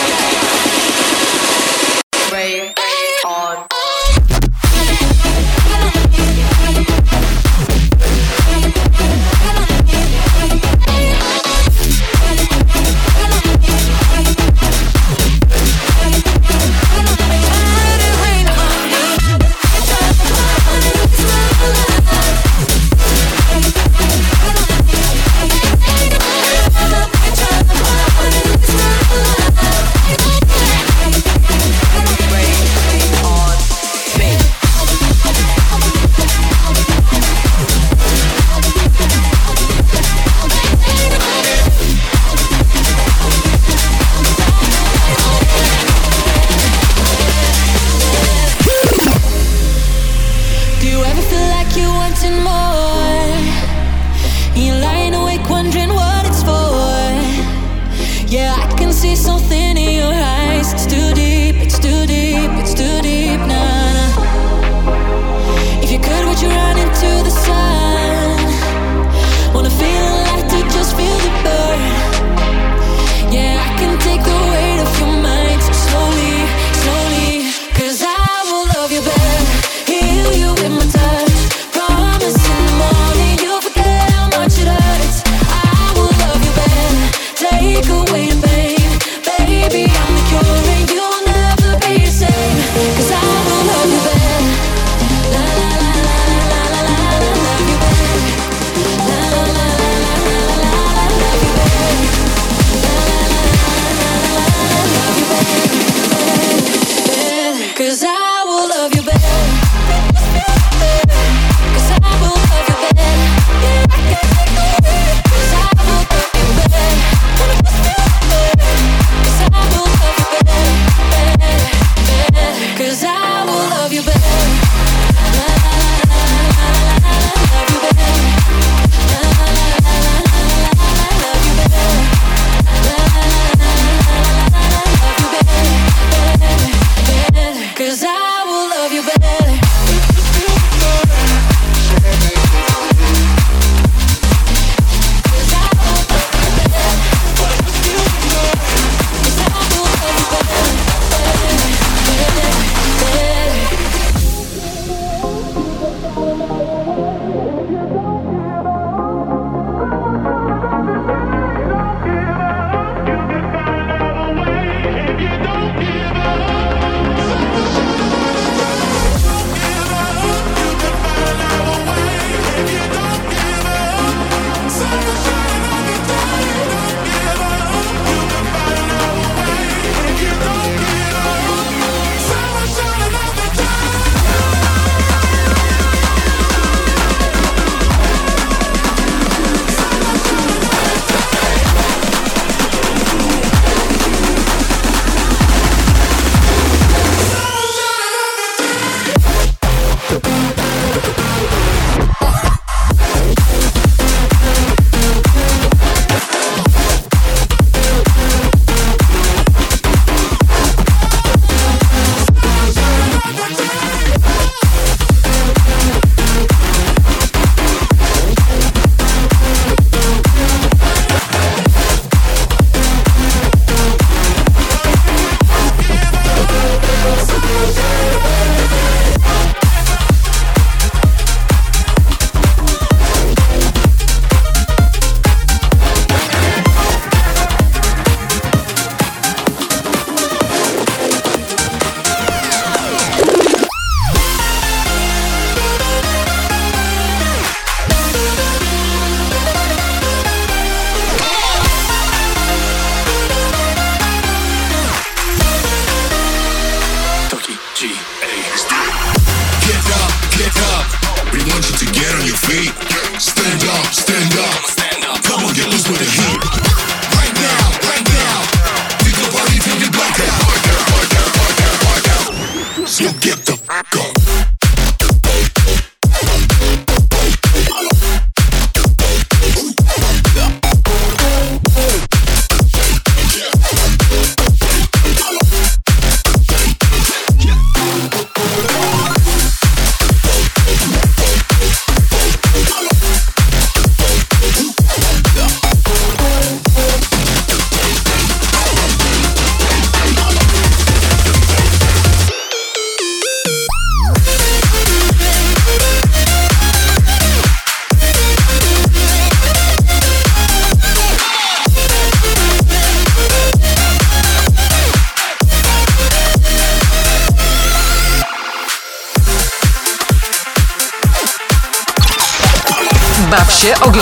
Let's get the fuck up.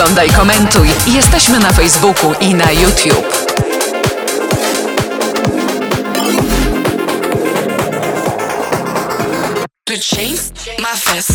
Oglądaj, komentuj. Jesteśmy na Facebooku i na YouTube. The my.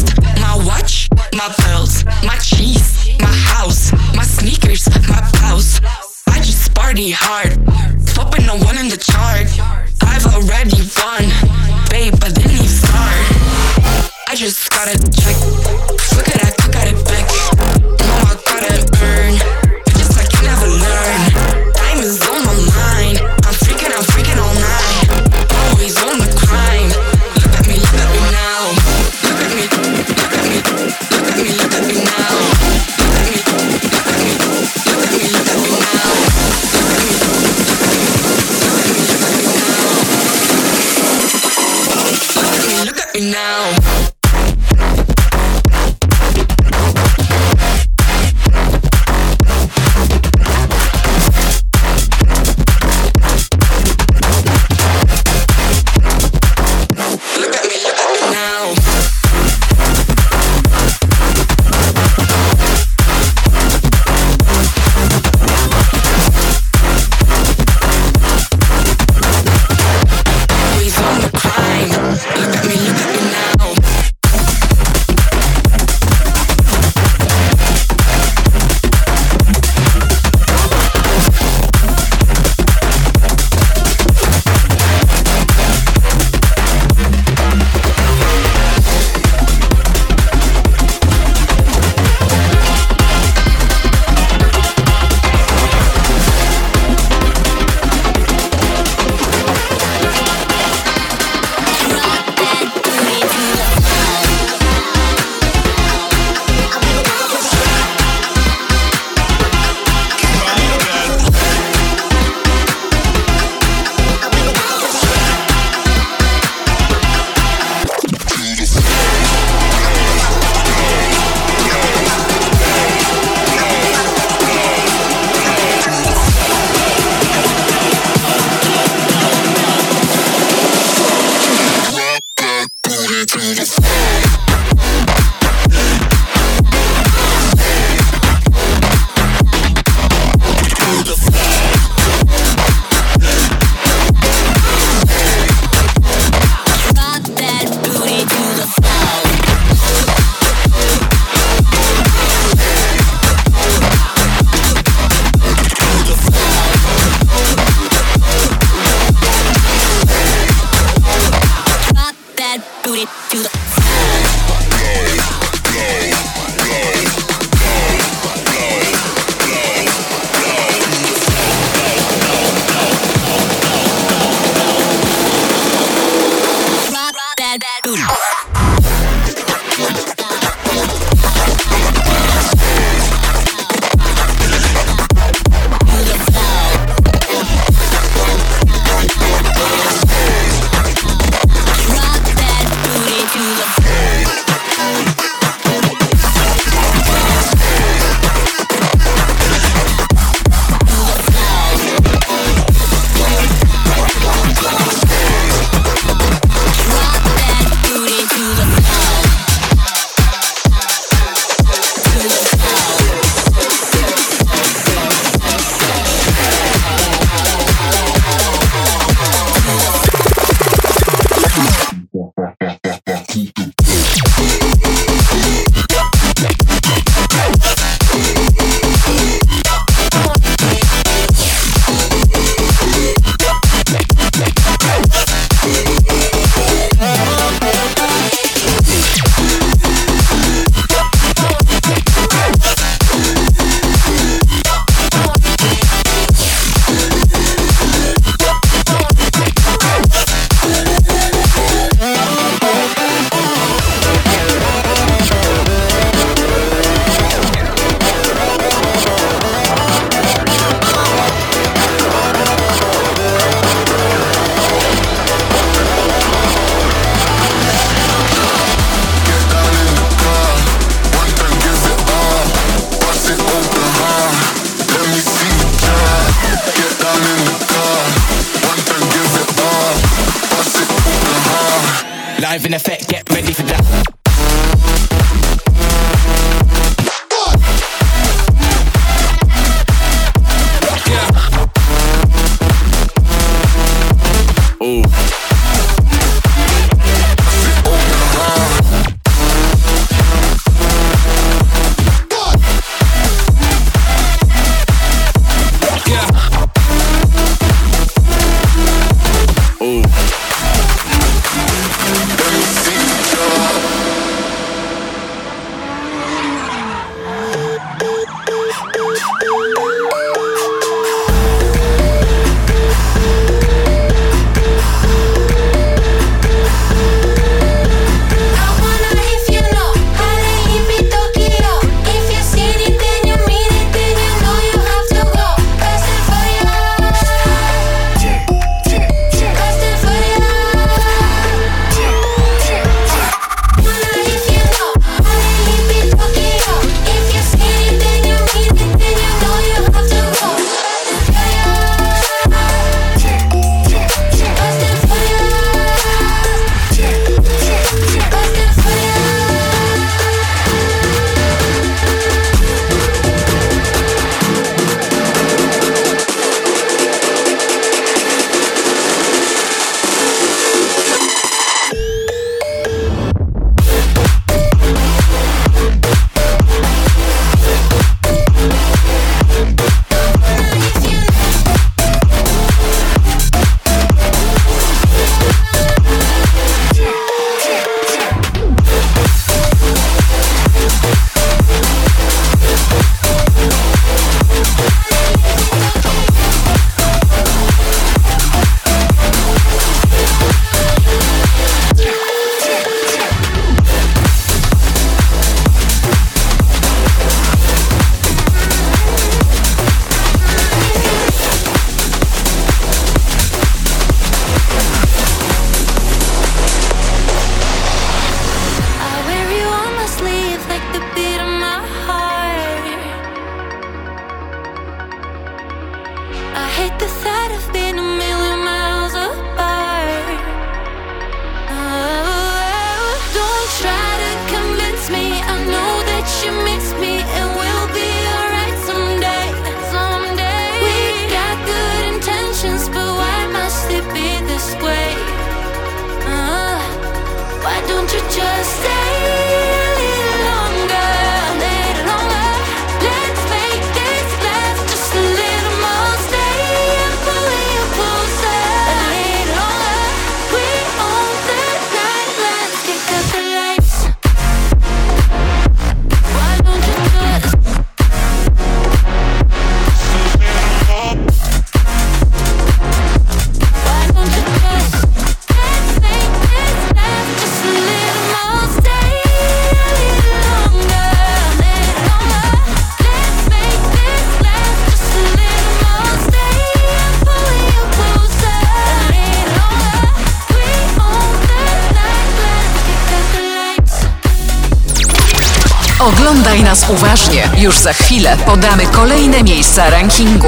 Już za chwilę podamy kolejne miejsca rankingu.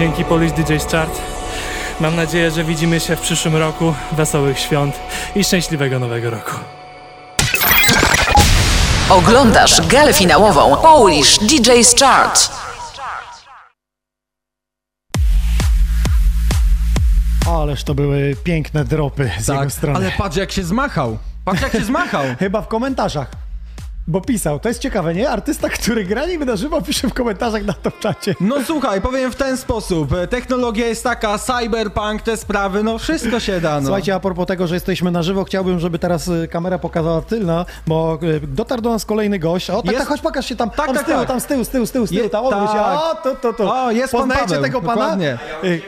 Dzięki Polish DJ Chart. Mam nadzieję, że widzimy się w przyszłym roku. Wesołych świąt i szczęśliwego nowego roku. Oglądasz galę finałową Polish DJ's Chart. Ależ to były piękne dropy z jego strony. Tak, ale patrz jak się zmachał. Patrz jak się zmachał. Chyba w komentarzach. Bo pisał, to jest ciekawe, nie? Artysta, który gra niby na żywo, pisze w komentarzach na to czacie. No słuchaj, powiem w ten sposób. Technologia jest taka, cyberpunk, te sprawy, no wszystko się da, no. Słuchajcie, a propos tego, że jesteśmy na żywo, chciałbym, żeby teraz y, kamera pokazała tylna, bo y, dotarł do nas kolejny gość. O, tak, Jest- tak, chodź, pokaż się tam, Tak, tam tak, z tyłu, tak. tam z tyłu, z tyłu, z tyłu, z tyłu, Je- tam się. tak. O, to, to, to. O, jest pan Paweł, tego pana? dokładnie. Y,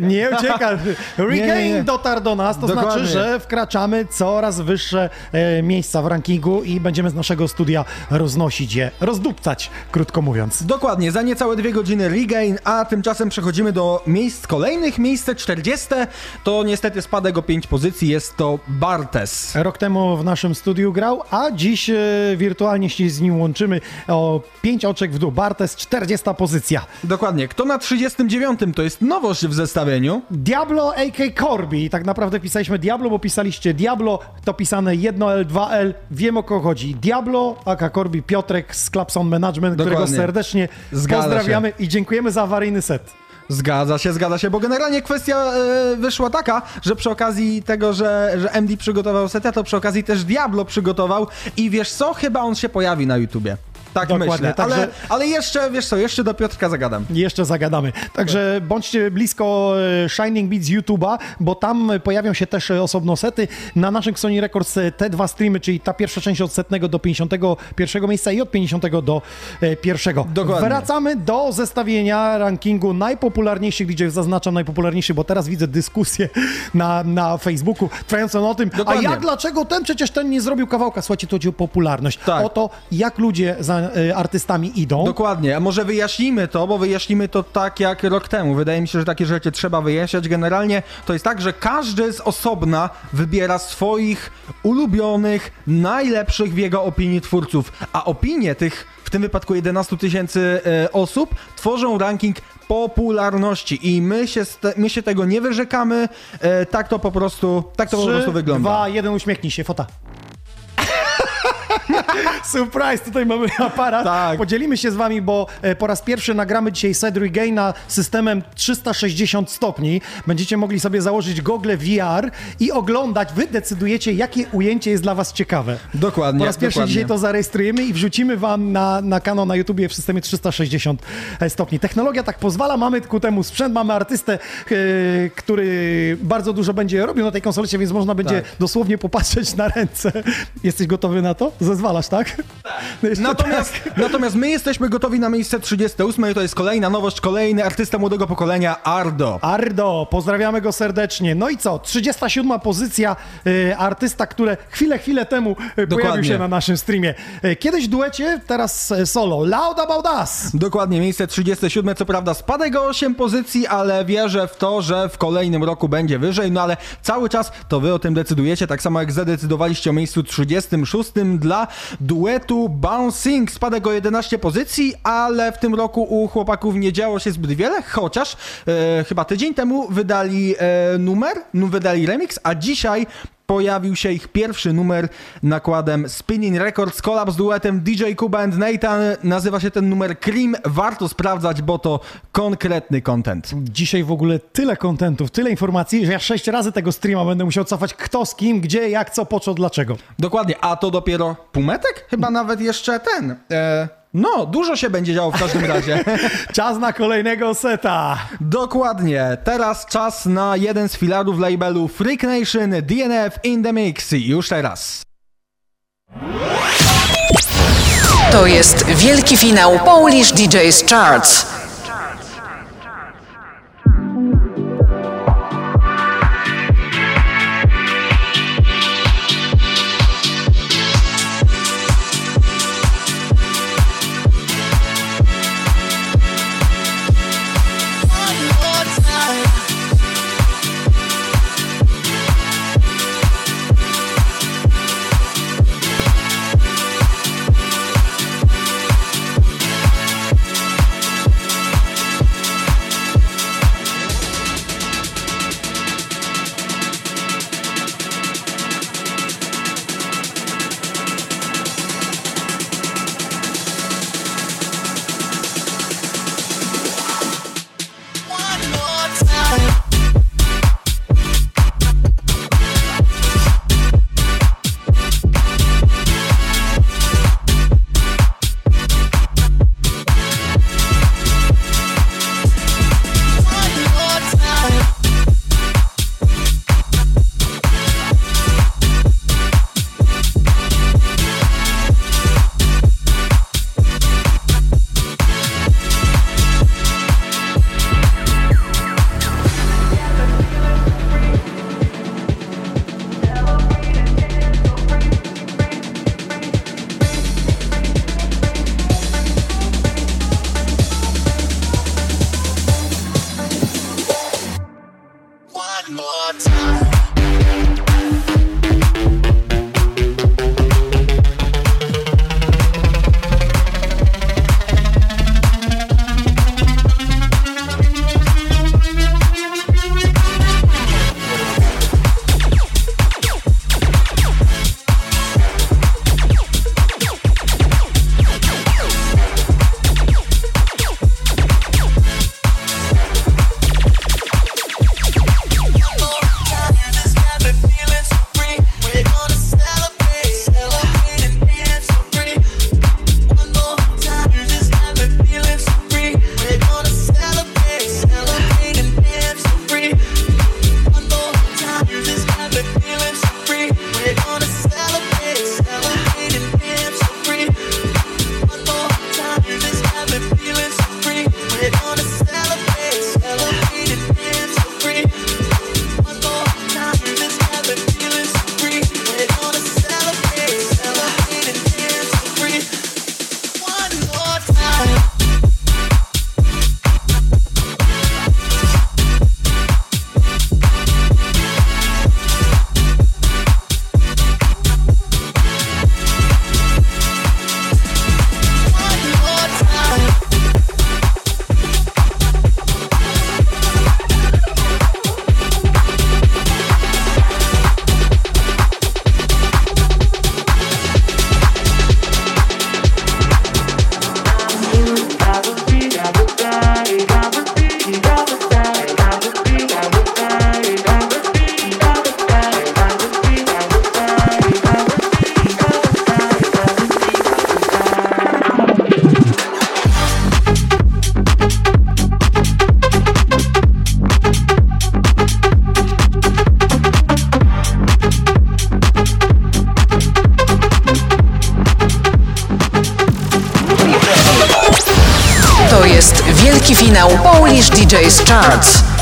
Nie ucieka. Regain nie, nie. dotarł do nas, to Dokładnie. znaczy, że wkraczamy coraz wyższe e, miejsca w rankingu i będziemy z naszego studia roznosić je, rozdupcać, krótko mówiąc. Dokładnie, za niecałe dwie godziny regain, a tymczasem przechodzimy do miejsc kolejnych. Miejsce 40 to niestety spadek o 5 pozycji, jest to Bartes. Rok temu w naszym studiu grał, a dziś e, wirtualnie się z nim łączymy o 5 oczek w dół. Bartes, 40 pozycja. Dokładnie, kto na 39 to jest nowość w zestawieniu. Diablo AK Corby. Tak naprawdę pisaliśmy Diablo, bo pisaliście Diablo, to pisane 1L, 2L. Wiem o kogo chodzi. Diablo, AK Corby, Piotrek z Clapson Management, którego Dokładnie. serdecznie Zgadza pozdrawiamy i dziękujemy za awaryjny set. Zgadza się, zgadza się, bo generalnie kwestia e, wyszła taka, że przy okazji tego, że, że MD przygotował setę, to przy okazji też Diablo przygotował i wiesz co, chyba on się pojawi na YouTubie. Tak Dokładnie, myślę, także- ale, ale jeszcze, wiesz co, jeszcze do Piotrka zagadam. Jeszcze zagadamy. Także bądźcie blisko e, Shining Beats YouTube'a, bo tam pojawią się też e, osobno sety. Na naszym Sony Records e, te dwa streamy, czyli ta pierwsza część od setnego do 51 miejsca i od 50 do pierwszego. Dokładnie. Wracamy do zestawienia rankingu najpopularniejszych DJ-ów. Zaznaczam najpopularniejszy, bo teraz widzę dyskusję na, na Facebooku trwającą o tym, Dokładnie. a jak, dlaczego ten, przecież ten nie zrobił kawałka. Słuchajcie, to chodzi o popularność. Tak. O to, jak ludzie za artystami idą. Dokładnie, a może wyjaśnimy to, bo wyjaśnimy to tak jak rok temu. Wydaje mi się, że takie rzeczy trzeba wyjaśniać. Generalnie to jest tak, że każdy z osobna wybiera swoich ulubionych, najlepszych w jego opinii twórców, a opinie tych, w tym wypadku 11 tysięcy e, osób, tworzą ranking popularności i my się, my się tego nie wyrzekamy, e, tak to po prostu, tak to po Trzy, prostu wygląda. Dwa, jeden, uśmiechnij się, fota. Surprise, tutaj mamy aparat. Tak. Podzielimy się z wami, bo e, po raz pierwszy nagramy dzisiaj set Regaina systemem 360 stopni. Będziecie mogli sobie założyć gogle VR i oglądać. Wy decydujecie, jakie ujęcie jest dla was ciekawe. Dokładnie, Po raz pierwszy dokładnie. dzisiaj to zarejestrujemy i wrzucimy wam na, na kanał na YouTubie w systemie 360 stopni. Technologia tak pozwala, mamy ku temu sprzęt, mamy artystę, e, który bardzo dużo będzie robił na tej konsolecie, więc można będzie Tak. dosłownie popatrzeć na ręce. Jesteś gotowy na to? Zezwalasz, tak? No Natomiast, tak. natomiast my jesteśmy gotowi na miejsce 38 i to jest kolejna nowość, kolejny artysta młodego pokolenia, Ardo. Ardo, pozdrawiamy go serdecznie. No i co? 37 pozycja e, artysta, które chwilę, chwilę temu pojawił Dokładnie. się na naszym streamie. E, kiedyś duecie, teraz e, solo. Loud About Us! Dokładnie, miejsce 37, co prawda spadek o 8 pozycji, ale wierzę w to, że w kolejnym roku będzie wyżej, no ale cały czas to wy o tym decydujecie, tak samo jak zadecydowaliście o miejscu 36 dla duetu Bouncing, spadek o 11 pozycji, ale w tym roku u chłopaków nie działo się zbyt wiele, chociaż e, chyba tydzień temu wydali e, numer, wydali remix, a dzisiaj pojawił się ich pierwszy numer nakładem Spinning Records, collab z duetem DJ Kuba and Nathan. Nazywa się ten numer Cream. Warto sprawdzać, bo to konkretny content. Dzisiaj w ogóle tyle kontentów, tyle informacji, że ja sześć razy tego streama będę musiał cofać kto z kim, gdzie, jak, co, po co, dlaczego. Dokładnie, a to dopiero półmetek? Chyba nawet jeszcze ten. E, no, dużo się będzie działo w każdym razie. Czas na kolejnego seta. Dokładnie. Teraz czas na jeden z filarów labelu Freak Nation, DNF in the Mix. Już teraz. To jest wielki finał Polish DJ's Charts. wielki finał Polish DJs Charts.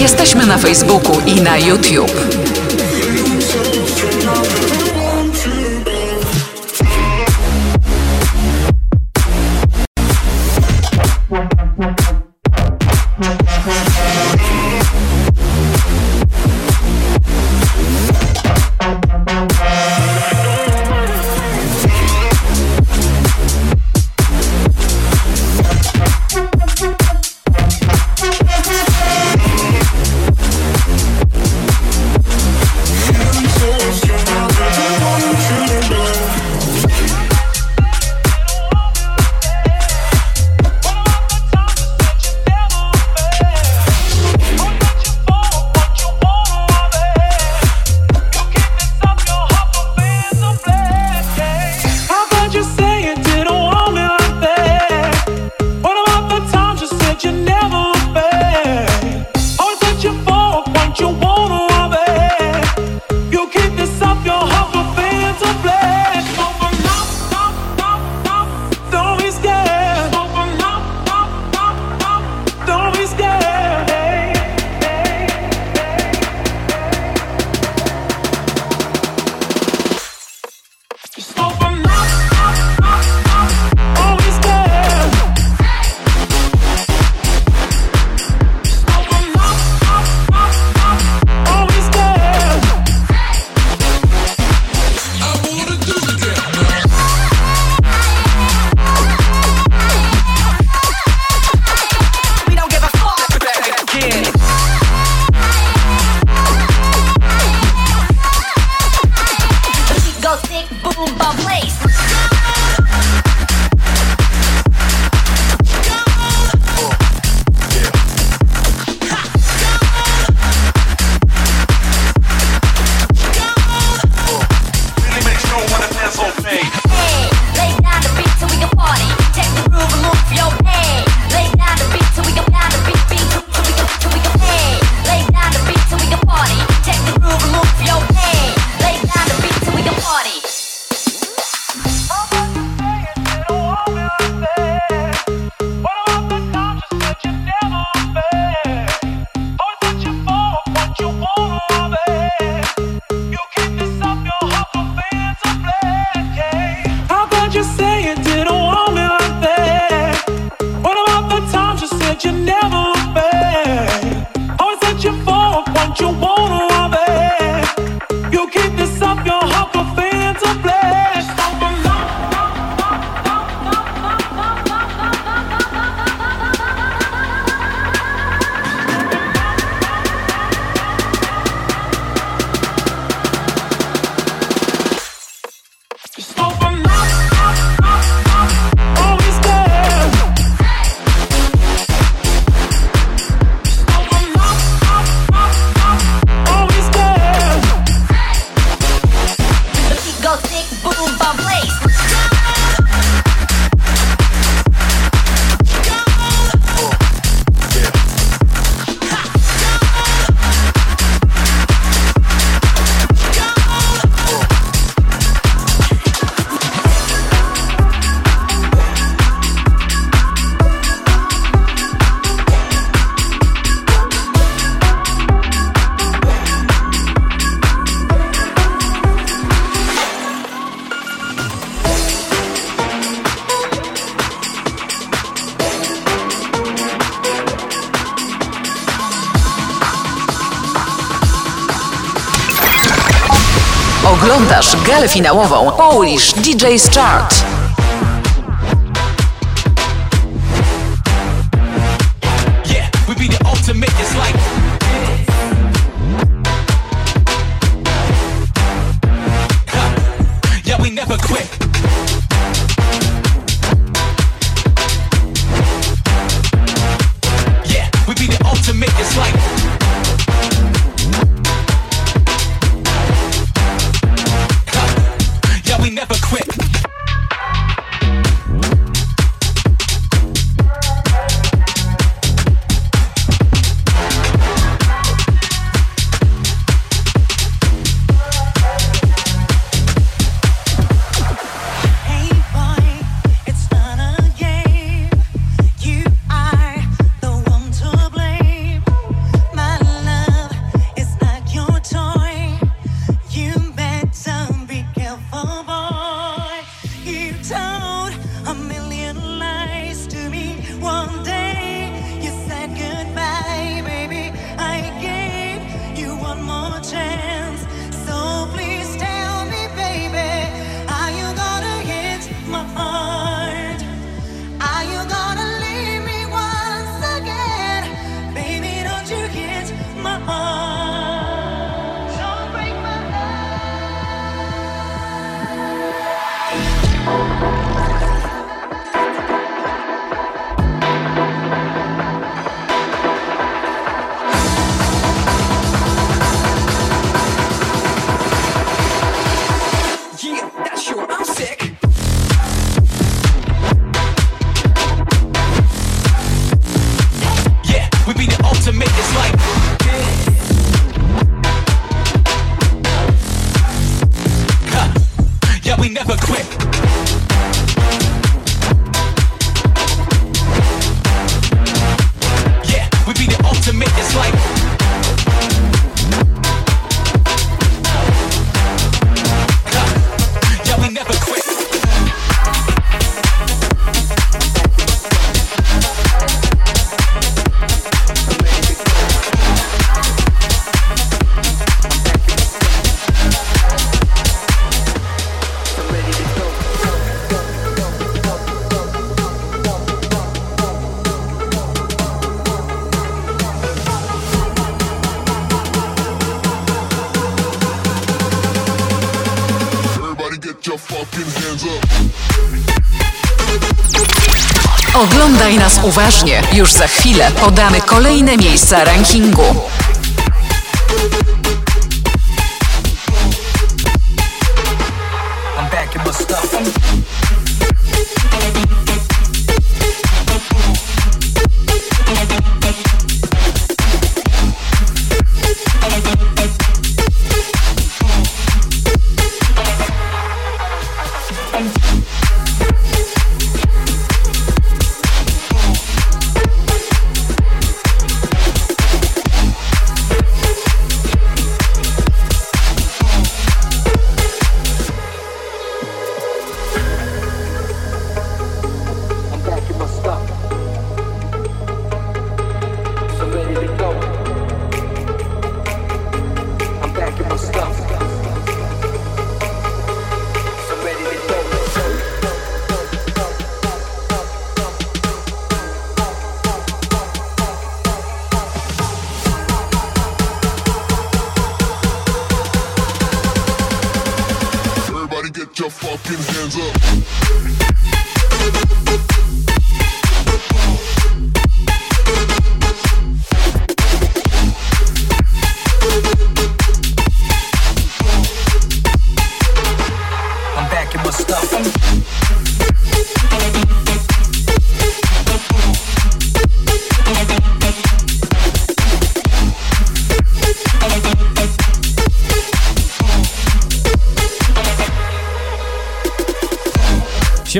Jesteśmy na Facebooku i na YouTube. Galę finałową Polish DJ's Chart. Uważnie. Już za chwilę podamy kolejne miejsca rankingu.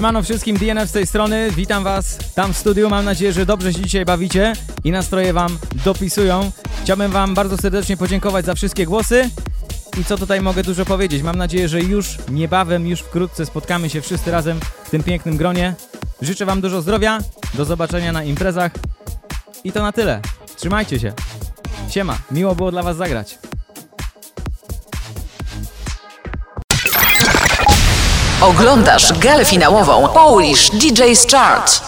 Siemano wszystkim, DNF z tej strony, witam was tam w studiu, mam nadzieję, że dobrze się dzisiaj bawicie i nastroje wam dopisują. Chciałbym wam bardzo serdecznie podziękować za wszystkie głosy i co tutaj mogę dużo powiedzieć. Mam nadzieję, że już niebawem, już wkrótce spotkamy się wszyscy razem w tym pięknym gronie. Życzę wam dużo zdrowia, do zobaczenia na imprezach i to na tyle. Trzymajcie się. Siema, miło było dla was zagrać. Oglądasz galę finałową Polish DJ's Chart.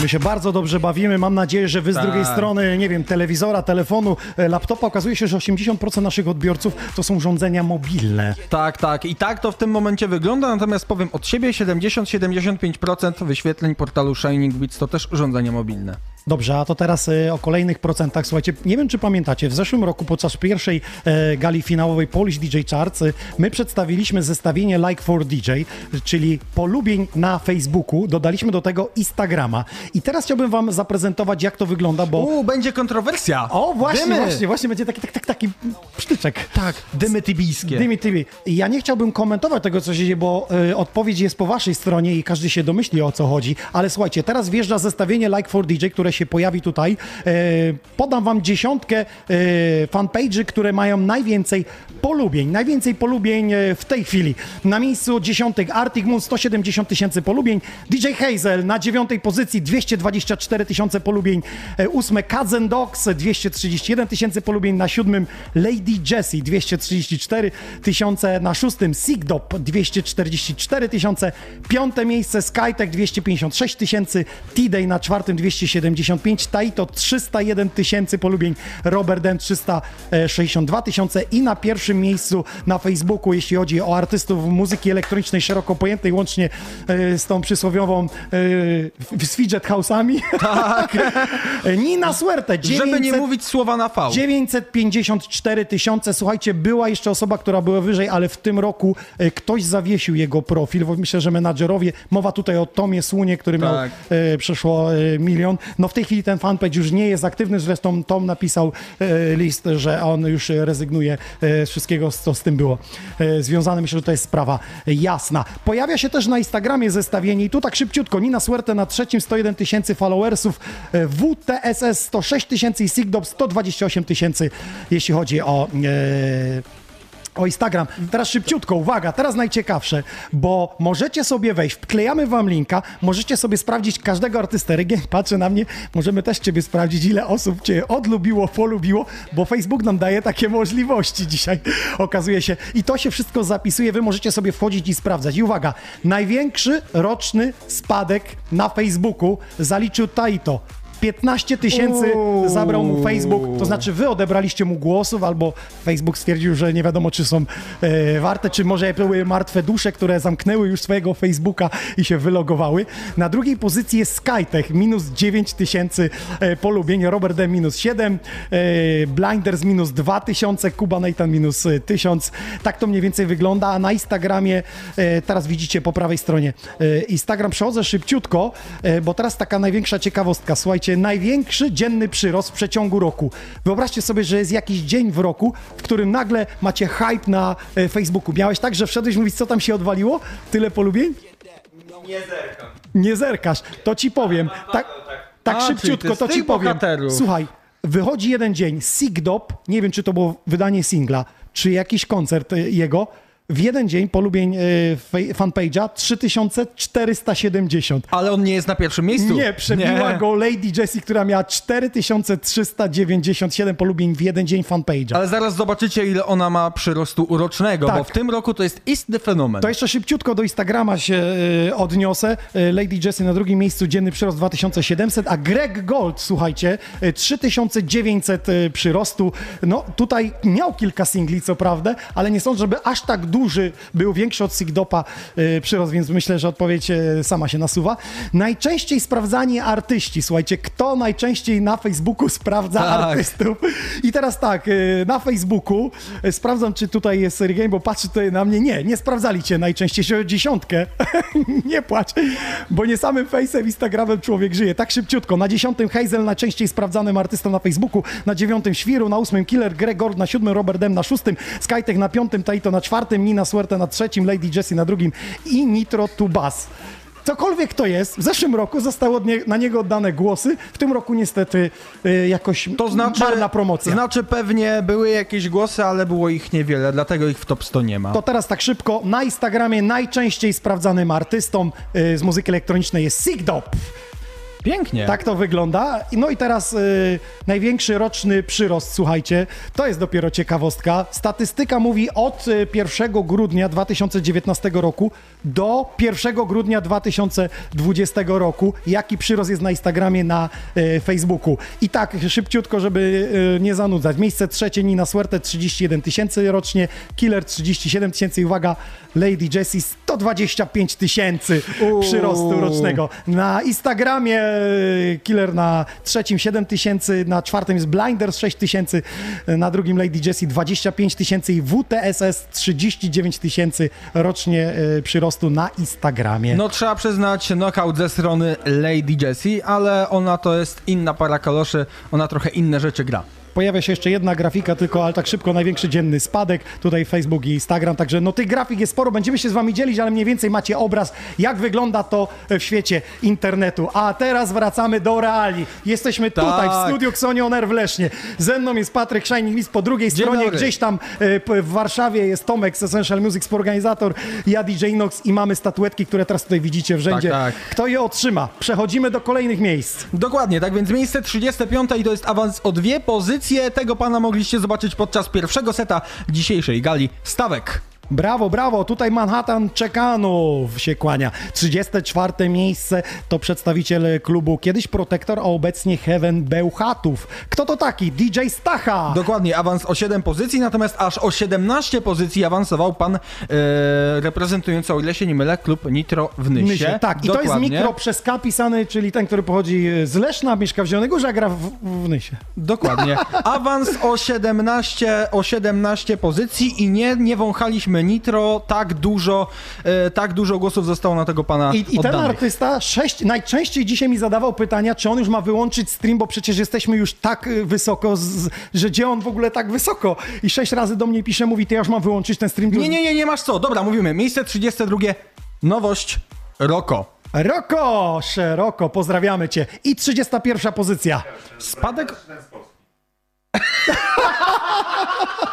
My się bardzo dobrze bawimy. Mam nadzieję, że wy z Tak. drugiej strony, nie wiem, telewizora, telefonu, e, laptopa, okazuje się, że 80% naszych odbiorców to są urządzenia mobilne. Tak, tak. I tak to w tym momencie wygląda, natomiast powiem od siebie, 70-75% wyświetleń portalu Shining Beats to też urządzenia mobilne. Dobrze, a to teraz e, o kolejnych procentach. Słuchajcie, nie wiem czy pamiętacie, w zeszłym roku podczas pierwszej e, gali finałowej Polish DJ Charts e, my przedstawiliśmy zestawienie Like for DJ, czyli polubień na Facebooku, dodaliśmy do tego Instagrama. I teraz chciałbym wam zaprezentować jak to wygląda, bo... U, będzie kontrowersja. O, właśnie, Dymy. właśnie, właśnie będzie taki, tak, tak, taki psztyczek. Tak, dymy tybijskie. Dymi Tybi. Ja nie chciałbym komentować tego, co się dzieje, bo y, odpowiedź jest po waszej stronie i każdy się domyśli, o co chodzi. Ale słuchajcie, teraz wjeżdża zestawienie Like for DJ, które się pojawi tutaj. Y, podam wam dziesiątkę y, fanpage'y, które mają najwięcej polubień. Najwięcej polubień y, w tej chwili. Na miejscu dziesiątych Arctic Moon 170 tysięcy polubień. DJ Hazel na dziewiątej pozycji 224 tysiące polubień. Ósme Kazen Dogs 231 tysięcy polubień. Na siódmym Lady Jessie 234 tysiące. Na szóstym Sigdop 244 tysiące. Piąte miejsce Skytech 256 tysięcy. T-Day na czwartym 275. Taito 301 tysięcy polubień. Robert Den 362 tysiące. I na pierwszym miejscu na Facebooku, jeśli chodzi o artystów muzyki elektronicznej szeroko pojętej, łącznie e, z tą przysłowiową e, z fidget house'ami. Tak. Nina Suerte. Żeby nie 900 mówić słowa na V. 954 tysiące. Słuchajcie, była jeszcze osoba, która była wyżej, ale w tym roku e, ktoś zawiesił jego profil, bo myślę, że menadżerowie, mowa tutaj o Tomie Słunie, który miał Tak. e, przeszło e, milion. No w tej chwili ten fanpage już nie jest aktywny, zresztą Tom napisał e, list, że on już rezygnuje e, z wszystkiego, co z tym było e, związane. Myślę, że to jest sprawa jasna. Pojawia się też na Instagramie zestawienie i tu tak szybciutko. Nina Suerte na trzecim 101 tysięcy followersów, WTSS 106 tysięcy i Sigdop 128 tysięcy, jeśli chodzi o... o Instagram. Teraz szybciutko, uwaga, teraz najciekawsze, bo możecie sobie wejść, wklejamy wam linka, możecie sobie sprawdzić każdego artystę. Rygień patrzy na mnie, możemy też ciebie sprawdzić, ile osób cię odlubiło, polubiło, bo Facebook nam daje takie możliwości dzisiaj, okazuje się. I to się wszystko zapisuje, wy możecie sobie wchodzić i sprawdzać. I uwaga, największy roczny spadek na Facebooku zaliczył Taito. 15 tysięcy zabrał mu Facebook, to znaczy wy odebraliście mu głosów, albo Facebook stwierdził, że nie wiadomo, czy są e, warte, czy może były martwe dusze, które zamknęły już swojego Facebooka i się wylogowały. Na drugiej pozycji jest Skytech, minus 9 tysięcy e, polubień, Robert D. minus 7, e, Blinders minus 2 tysiące, Kuba Nathan minus e, 1000. Tak to mniej więcej wygląda, a na Instagramie, e, teraz widzicie po prawej stronie, e, Instagram przechodzę szybciutko, e, bo teraz taka największa ciekawostka, słuchajcie, największy dzienny przyrost w przeciągu roku. Wyobraźcie sobie, że jest jakiś dzień w roku, w którym nagle macie hype na e, Facebooku. Miałeś tak, że wszedłeś mówić, co tam się odwaliło? Tyle polubień? Nie zerkam. Nie zerkasz, to ci powiem. Tak, tak A, czyli szybciutko, to ci powiem. bohaterów. Słuchaj, wychodzi jeden dzień, Sigdop, nie wiem, czy to było wydanie singla, czy jakiś koncert y, jego, w jeden dzień polubień y, fanpage'a 3470. Ale on nie jest na pierwszym miejscu. Nie, przebiła Nie. go Lady Jessie, która miała 4397 polubień w jeden dzień fanpage'a. Ale zaraz zobaczycie, ile ona ma przyrostu urocznego, Tak. bo w tym roku to jest istny fenomen. To jeszcze szybciutko do Instagrama się y, odniosę. Y, Lady Jessie na drugim miejscu, dzienny przyrost 2700, a Greg Gold, słuchajcie, y, 3900 y, przyrostu. No tutaj miał kilka singli, co prawda, ale nie sądzę, żeby aż tak duży był, większy od Sigdopa y, przyrost, więc myślę, że odpowiedź y, sama się nasuwa. Najczęściej sprawdzani artyści, słuchajcie, kto najczęściej na Facebooku sprawdza Tak. artystów? I teraz tak, y, na Facebooku y, sprawdzam, czy tutaj jest Sergej, bo patrzy tutaj na mnie. Nie, nie sprawdzali cię najczęściej, się o dziesiątkę. nie płacz, bo nie samym Face'em, Instagramem człowiek żyje. Tak szybciutko. Na dziesiątym Hazel, najczęściej sprawdzanym artystą na Facebooku. Na dziewiątym Świru, na ósmym Killer, Gregor na siódmym, Robert Dem na szóstym, Skytech na piątym, Taito na czwartym, Nina Suerte na trzecim, Lady Jessie na drugim i Nitro Tubas. Cokolwiek to jest, w zeszłym roku zostały od nie, na niego oddane głosy, w tym roku niestety y, jakoś To znaczy, marna promocja. znaczy pewnie były jakieś głosy, ale było ich niewiele, dlatego ich w top 100 nie ma. To teraz tak szybko, na Instagramie najczęściej sprawdzanym artystą y, z muzyki elektronicznej jest Sigdop. Pięknie. Tak to wygląda. No i teraz y, największy roczny przyrost, słuchajcie, to jest dopiero ciekawostka. Statystyka mówi od y, 1 grudnia 2019 roku do 1 grudnia 2020 roku, jaki przyrost jest na Instagramie, na y, Facebooku. I tak szybciutko, żeby y, nie zanudzać. Miejsce trzecie Nina Suerte 31 tysięcy rocznie, Killer 37 tysięcy i uwaga, Lady Jessie 125 tysięcy przyrostu rocznego. Na Instagramie y, Killer na trzecim 7 tysięcy, na czwartym jest Blinders 6 tysięcy, y, na drugim Lady Jessie 25 tysięcy i WTSS 39 tysięcy rocznie y, przyrostu na Instagramie. No trzeba przyznać knockout ze strony Lady Jessie, ale ona to jest inna para kaloszy, ona trochę inne rzeczy gra. Pojawia się jeszcze jedna grafika tylko, ale tak szybko największy dzienny spadek. Tutaj Facebook i Instagram, także no tych grafik jest sporo. Będziemy się z wami dzielić, ale mniej więcej macie obraz, jak wygląda to w świecie internetu. A teraz wracamy do reali. Jesteśmy tutaj w Tak. studiu Xonion Air w Lesznie. Ze mną jest Patryk Mist, po drugiej Dzień stronie dobry. gdzieś tam e, w Warszawie jest Tomek z Essential Music, współorganizator, ja DJ Nox i mamy statuetki, które teraz tutaj widzicie w rzędzie. tak. Kto je otrzyma? Przechodzimy do kolejnych miejsc. Dokładnie, tak więc miejsce 35 i to jest awans o dwie pozycje. Tego pana mogliście zobaczyć podczas pierwszego seta dzisiejszej gali stawek. Brawo, brawo, tutaj Manhattan Czekanów się kłania. 34 miejsce to przedstawiciel klubu kiedyś Protektor, a obecnie Heaven Bełchatów. Kto to taki? DJ Stacha. Dokładnie, awans o 7 pozycji, natomiast aż o 17 pozycji awansował pan e, reprezentujący, o ile się nie mylę, klub Nitro w Nysie. Nysie. Tak, i to jest Dokładnie. mikro przez K pisany, czyli ten, który pochodzi z Leszna, mieszka w Zielonej Górze, a gra w, w Nysie. Dokładnie. Awans o 17, o 17 pozycji i nie, nie wąchaliśmy Nitro, tak dużo, e, tak dużo głosów zostało na tego pana I, I ten artysta sześć, najczęściej dzisiaj mi zadawał pytania, czy on już ma wyłączyć stream, bo przecież jesteśmy już tak y, wysoko, z, że gdzie on w ogóle tak wysoko? I sześć razy do mnie pisze, mówi, ty ja już mam wyłączyć ten stream. Nie, nie, nie, nie masz co. Dobra, mówimy. Miejsce 32. Nowość Roko. Roko, szeroko, pozdrawiamy cię. I 31 pozycja. Spadek.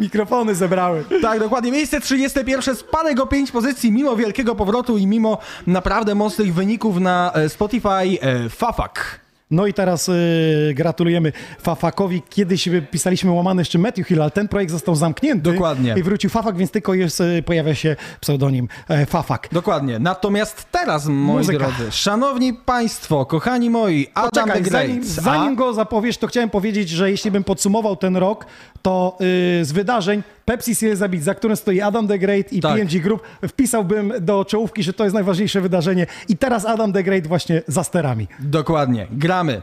Mikrofony zebrały. Tak, dokładnie. Miejsce 31. Spadek o 5 pozycji mimo wielkiego powrotu i mimo naprawdę mocnych wyników na e, Spotify. E, Fafak. No i teraz y, gratulujemy Fafakowi. Kiedyś pisaliśmy łamany jeszcze Matthew Hill, ale ten projekt został zamknięty. Dokładnie. I wrócił Fafak, więc tylko jest, y, pojawia się pseudonim e, Fafak. Dokładnie. Natomiast teraz, moi Muzyka. drodzy, szanowni państwo, kochani moi, Adam Poczekaj, Great. zanim, zanim a- go zapowiesz, to chciałem powiedzieć, że jeśli bym podsumował ten rok, to y, z wydarzeń Pepsi Series Beat, za którym stoi Adam the Great i Tak. PMG Group, wpisałbym do czołówki, że to jest najważniejsze wydarzenie. I teraz Adam the Great właśnie za sterami. Dokładnie. Gramy.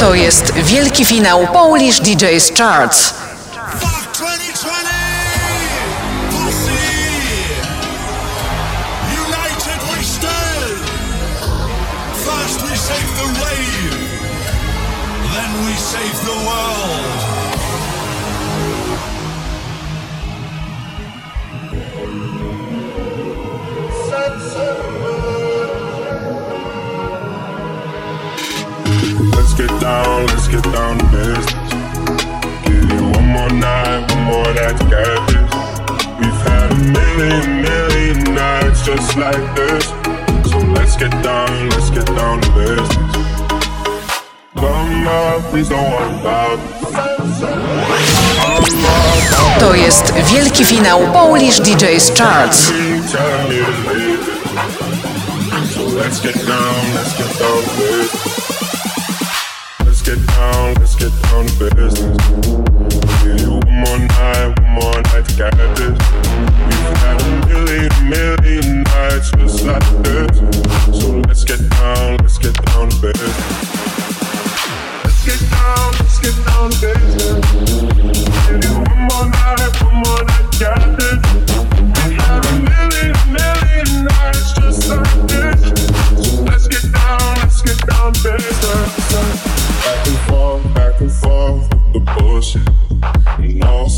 To jest wielki finał Polish DJ's Charts. Down, let's get down to business. Give you one more night, one more night to get this. We've had a million, million nights just like this. So let's get down, let's get down to business. Come up, please don't worry about To jest wielki finał Polish DJ's Charts. So let's get down, let's get down to business. Get down, let's get down to business. Give you one more night, one more night to get this. We've had a million, million nights just like this. So let's get down, let's get down to business. Let's get down, let's get down to business. Give you one more night, one more night to get this. We've had a million, million nights just like this. Get down. Back and forth, back and forth with the all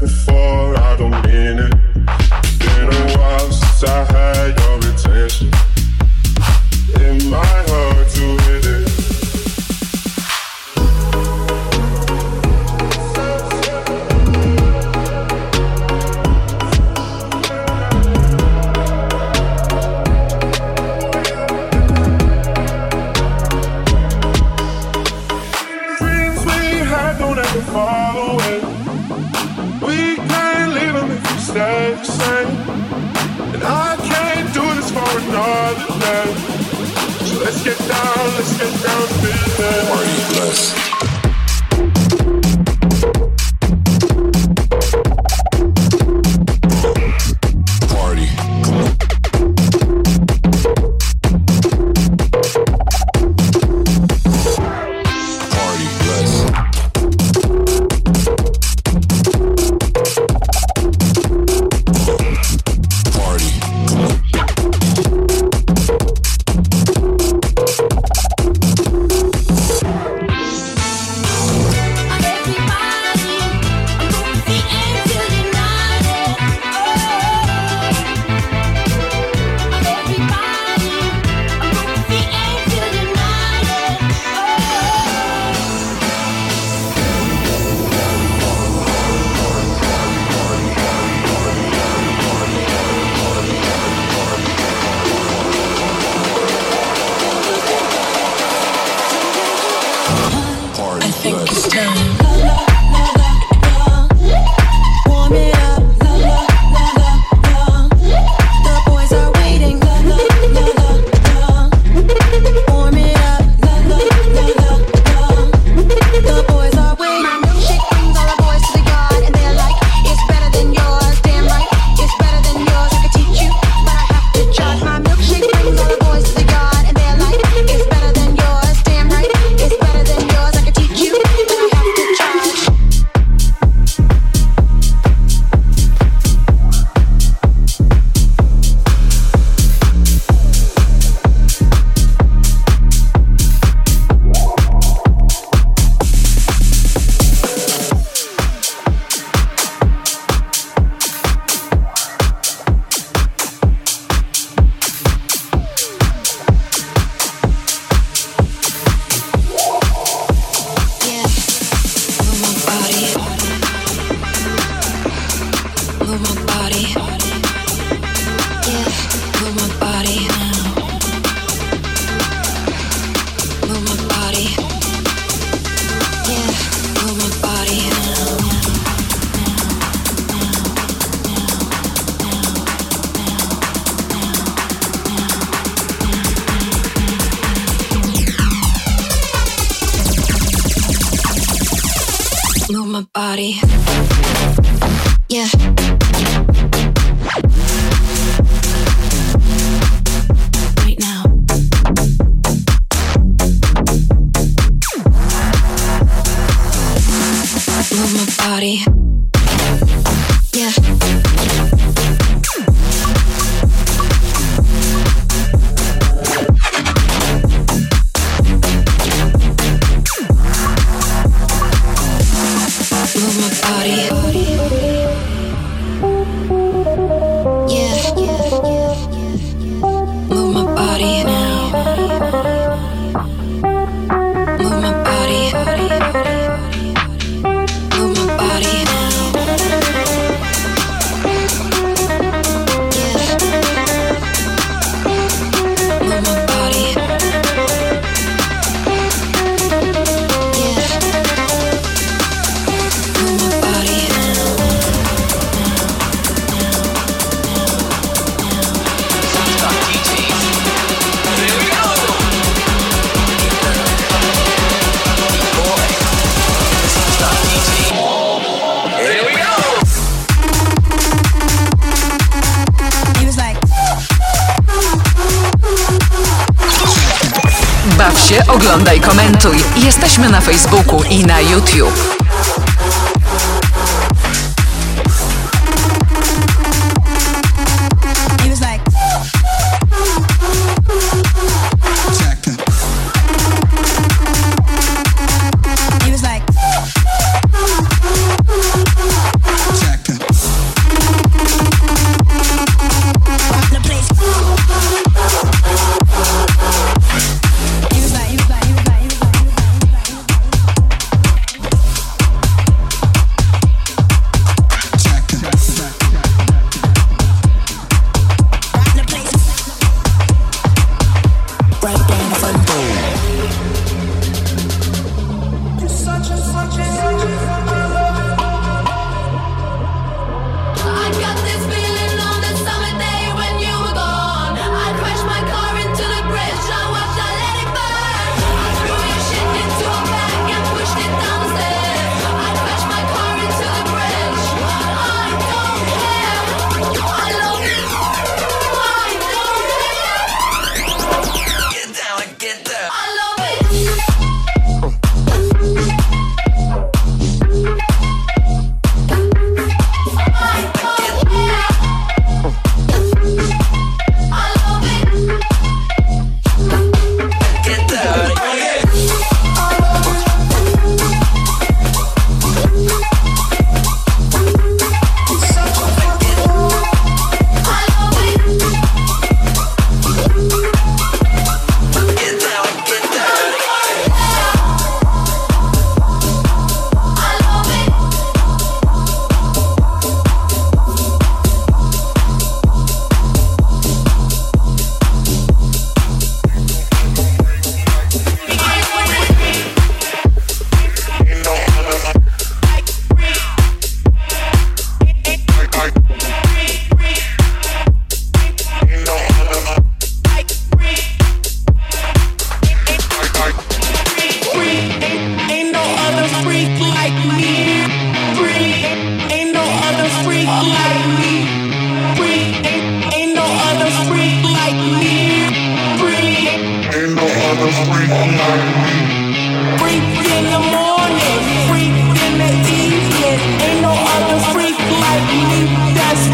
before, I don't mean it. Been a while since I had your attention. It might hurt to hit Party, bless. Freak in the morning, freaking the team, ain't no other freak like me. That's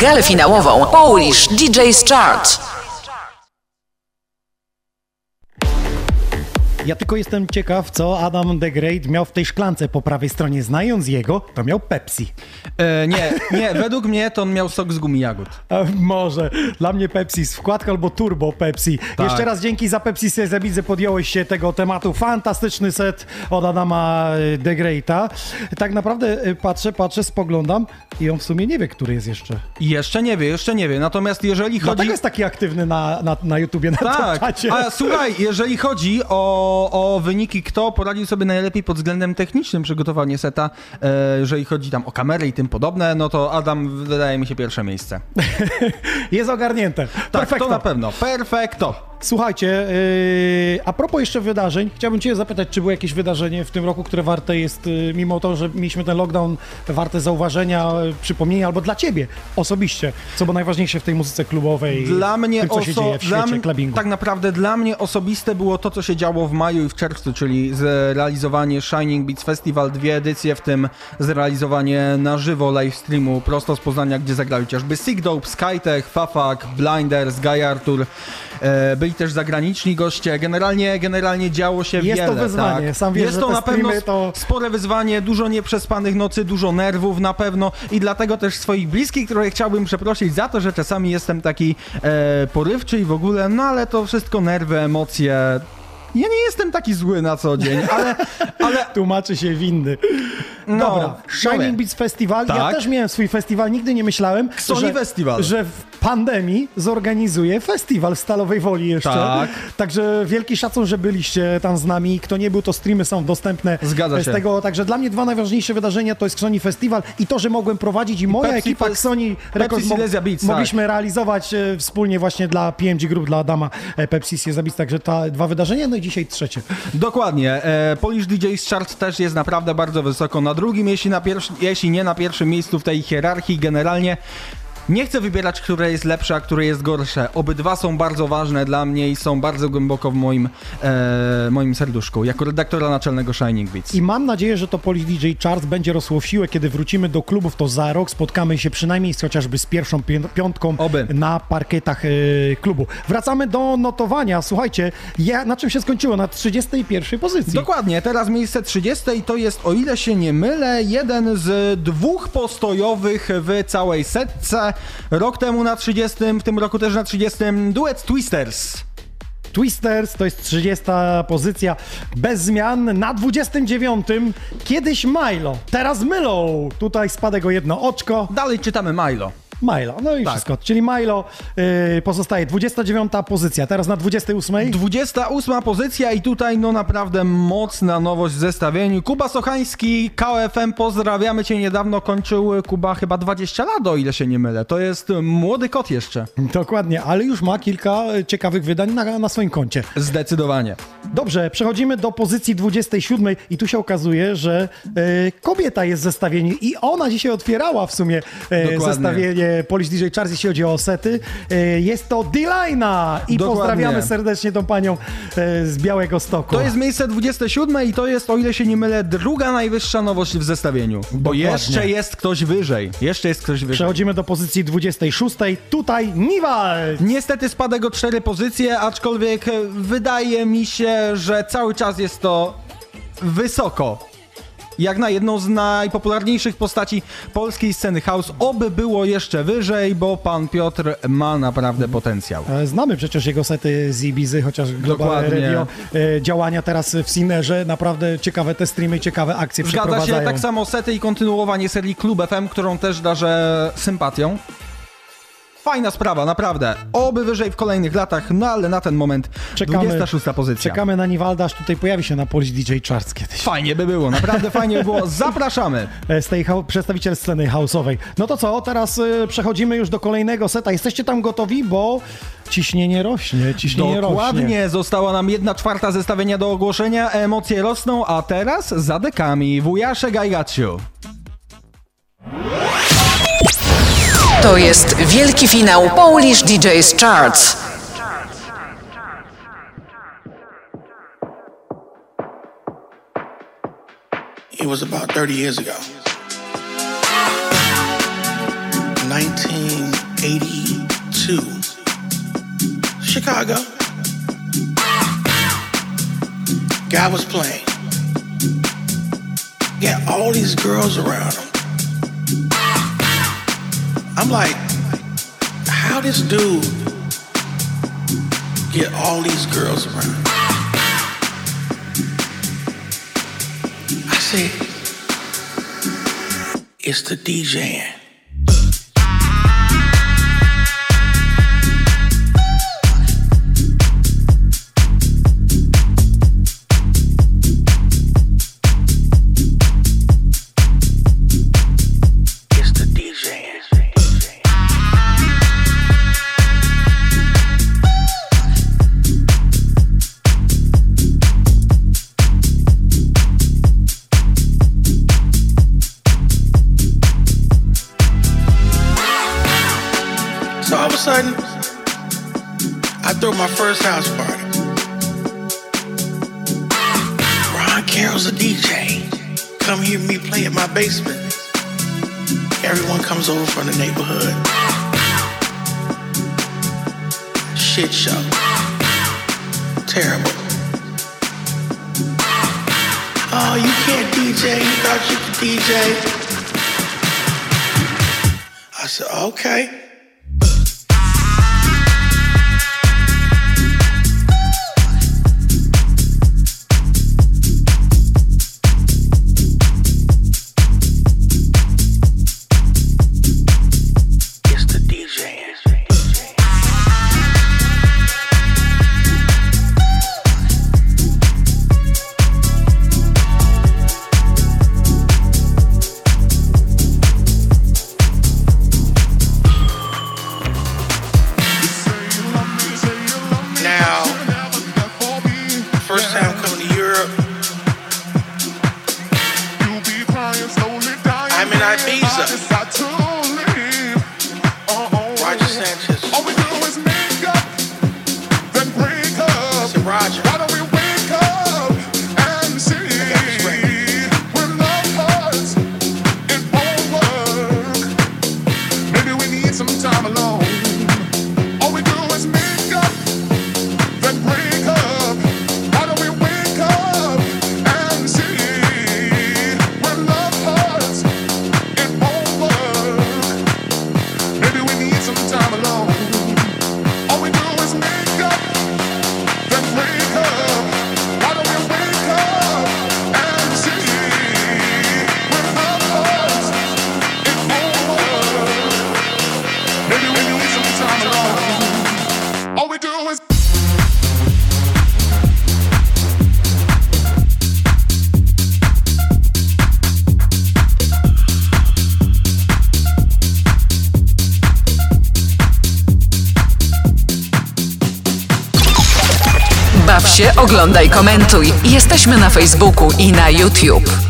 galę finałową Polish DJ's Chart. Ja tylko jestem ciekaw, co Adam the Great miał w tej szklance po prawej stronie. Znając jego, to miał Pepsi. E, nie, nie, według mnie to on miał sok z gumi jagód. A, może. Dla mnie Pepsi, wkładka albo turbo Pepsi. Tak. Jeszcze raz dzięki za Pepsi Sezabidze podjąłeś się tego tematu. Fantastyczny set od Adama y, The Greata. Tak naprawdę y, patrzę, patrzę, spoglądam i on w sumie nie wie, który jest jeszcze. Jeszcze nie wie, jeszcze nie wie. Natomiast jeżeli chodzi... Dlatego jest taki aktywny na, na, na YouTubie, na Tak, czacie. a słuchaj, jeżeli chodzi o, o wyniki, kto poradził sobie najlepiej pod względem technicznym przygotowanie seta, e, jeżeli chodzi tam o kamerę i tym podobne, no to Adam wydaje mi się pierwsze miejsce. Jest ogarnięte. Tak, Perfekto. to na pewno. Perfekto. Słuchajcie, yy, a propos jeszcze wydarzeń, chciałbym Cię zapytać, czy było jakieś wydarzenie w tym roku, które warte jest, yy, mimo to, że mieliśmy ten lockdown, warte zauważenia, yy, przypomnienia, albo dla Ciebie osobiście, co było najważniejsze w tej muzyce klubowej, Dla mnie tym, co się dzieje w świecie clubbingu. Tak naprawdę dla mnie osobiste było to, co się działo w maju i w czerwcu, czyli zrealizowanie Shining Beats Festival, dwie edycje, w tym zrealizowanie na żywo live streamu prosto z Poznania, gdzie zagrali chociażby Sick Dope, Skytech, Fafak, Blinders, Guy Arthur. E, byli też zagraniczni goście. Generalnie, generalnie działo się Jest to wiele. wyzwanie. Tak. Sam wiesz, Jest to na pewno to- spore wyzwanie, dużo nieprzespanych nocy, dużo nerwów na pewno i dlatego też swoich bliskich, które chciałbym przeprosić za to, że czasami jestem taki e, porywczy i w ogóle, no ale to wszystko nerwy, emocje. Ja nie jestem taki zły na co dzień, ale, ale Tłumaczy się winny. No, Dobra, Shining. Beats Festival. Ja Tak. też miałem swój festiwal, nigdy nie myślałem, Sony że, Festival. że w pandemii zorganizuję festiwal w Stalowej Woli jeszcze. Tak. Także wielki szacun, że byliście tam z nami. Kto nie był, to streamy są dostępne Zgadza z się. tego. Także dla mnie dwa najważniejsze wydarzenia to jest Sony Festival i to, że mogłem prowadzić i moja Pepsi ekipa Fest- Sony Pepsi Silesia Beats, tak. mogliśmy realizować e, wspólnie właśnie dla PMG Group, dla Adama e, Pepsi Silesia Beats. Także ta dwa wydarzenia, no dzisiaj trzecie. Dokładnie. E, Polish DJ's Chart też jest naprawdę bardzo wysoko na drugim, jeśli, na pierwszy, jeśli nie na pierwszym miejscu w tej hierarchii. Generalnie nie chcę wybierać, które jest lepsze, a które jest gorsze. Obydwa są bardzo ważne dla mnie i są bardzo głęboko w moim, e, moim serduszku, jako redaktora naczelnego Shining Beats. I mam nadzieję, że to Polish DJ Charts będzie rosło w siłę, kiedy wrócimy do klubów, to za rok spotkamy się przynajmniej z, chociażby z pierwszą piątką Oby. na parkietach e, klubu. Wracamy do notowania. Słuchajcie, ja, na czym się skończyło? Na 31 pozycji. Dokładnie, teraz miejsce 30 i to jest, o ile się nie mylę, jeden z dwóch postojowych w całej setce. Rok temu na 30, w tym roku też na 30, duet Twisters. Twisters to jest 30 pozycja bez zmian. Na 29 kiedyś Milo, teraz Mylą. Tutaj spadek o jedno oczko. Dalej czytamy Milo. Milo, no i Tak. wszystko. Czyli Milo y, pozostaje 29 pozycja. Teraz na 28. 28 pozycja i tutaj no naprawdę mocna nowość w zestawieniu. Kuba Sochański, KFM, pozdrawiamy Cię, niedawno kończył Kuba chyba 20 lat, o ile się nie mylę. To jest młody kot jeszcze. Dokładnie, ale już ma kilka ciekawych wydań na, na swoim koncie. Zdecydowanie. Dobrze, przechodzimy do pozycji 27 i tu się okazuje, że e, kobieta jest w zestawieniu i ona dzisiaj otwierała w sumie e, Dokładnie. zestawienie Polish DJ Charts, jeśli chodzi o sety. E, jest to Delina i Dokładnie. pozdrawiamy serdecznie tą panią e, z Białego Stoku. To jest miejsce 27 i to jest, o ile się nie mylę, druga najwyższa nowość w zestawieniu. Bo Dokładnie. jeszcze jest ktoś wyżej. Jeszcze jest ktoś wyżej. Przechodzimy do pozycji 26. Tutaj Niwald. Niestety spadek o cztery pozycje, aczkolwiek wydaje mi się, że cały czas jest to wysoko. Jak na jedną z najpopularniejszych postaci polskiej sceny house, oby było jeszcze wyżej, bo pan Piotr ma naprawdę potencjał. E, Znamy przecież jego sety z Ibizy, chociaż Global Dokładnie. Radio, e, działania teraz w Sinerze, naprawdę ciekawe te streamy, ciekawe akcje Zgadza się, przeprowadzają. tak samo sety i kontynuowanie serii Klub FM, którą też darzę sympatią. Fajna sprawa, naprawdę. Oby wyżej w kolejnych latach, no ale na ten moment 26 pozycja. Czekamy na Niwalda, aż tutaj pojawi się na Polish DJ Charts kiedyś. Fajnie by było, naprawdę fajnie by było. Zapraszamy. E, Z tej przedstawiciel sceny house'owej. No to co, teraz y, przechodzimy już do kolejnego seta. Jesteście tam gotowi, bo ciśnienie rośnie, ciśnienie rośnie. Dokładnie, została nam jedna czwarta zestawienia do ogłoszenia, emocje rosną, a teraz za dekami. Wujaszek I got you. To jest wielki finał Polish DJ's Charts. It was about 30 years ago. 1982. Chicago. Guy was playing. Got all these girls around him. I'm like, how this dude get all these girls around? I said, it's the DJing. throw my first house party. Ron Carroll's a DJ. Come hear me play at my basement. Everyone comes over from the neighborhood. Shit show. Terrible. Oh, you can't DJ. You thought you could DJ. I said, okay. Oglądaj, komentuj. Jesteśmy na Facebooku i na YouTube.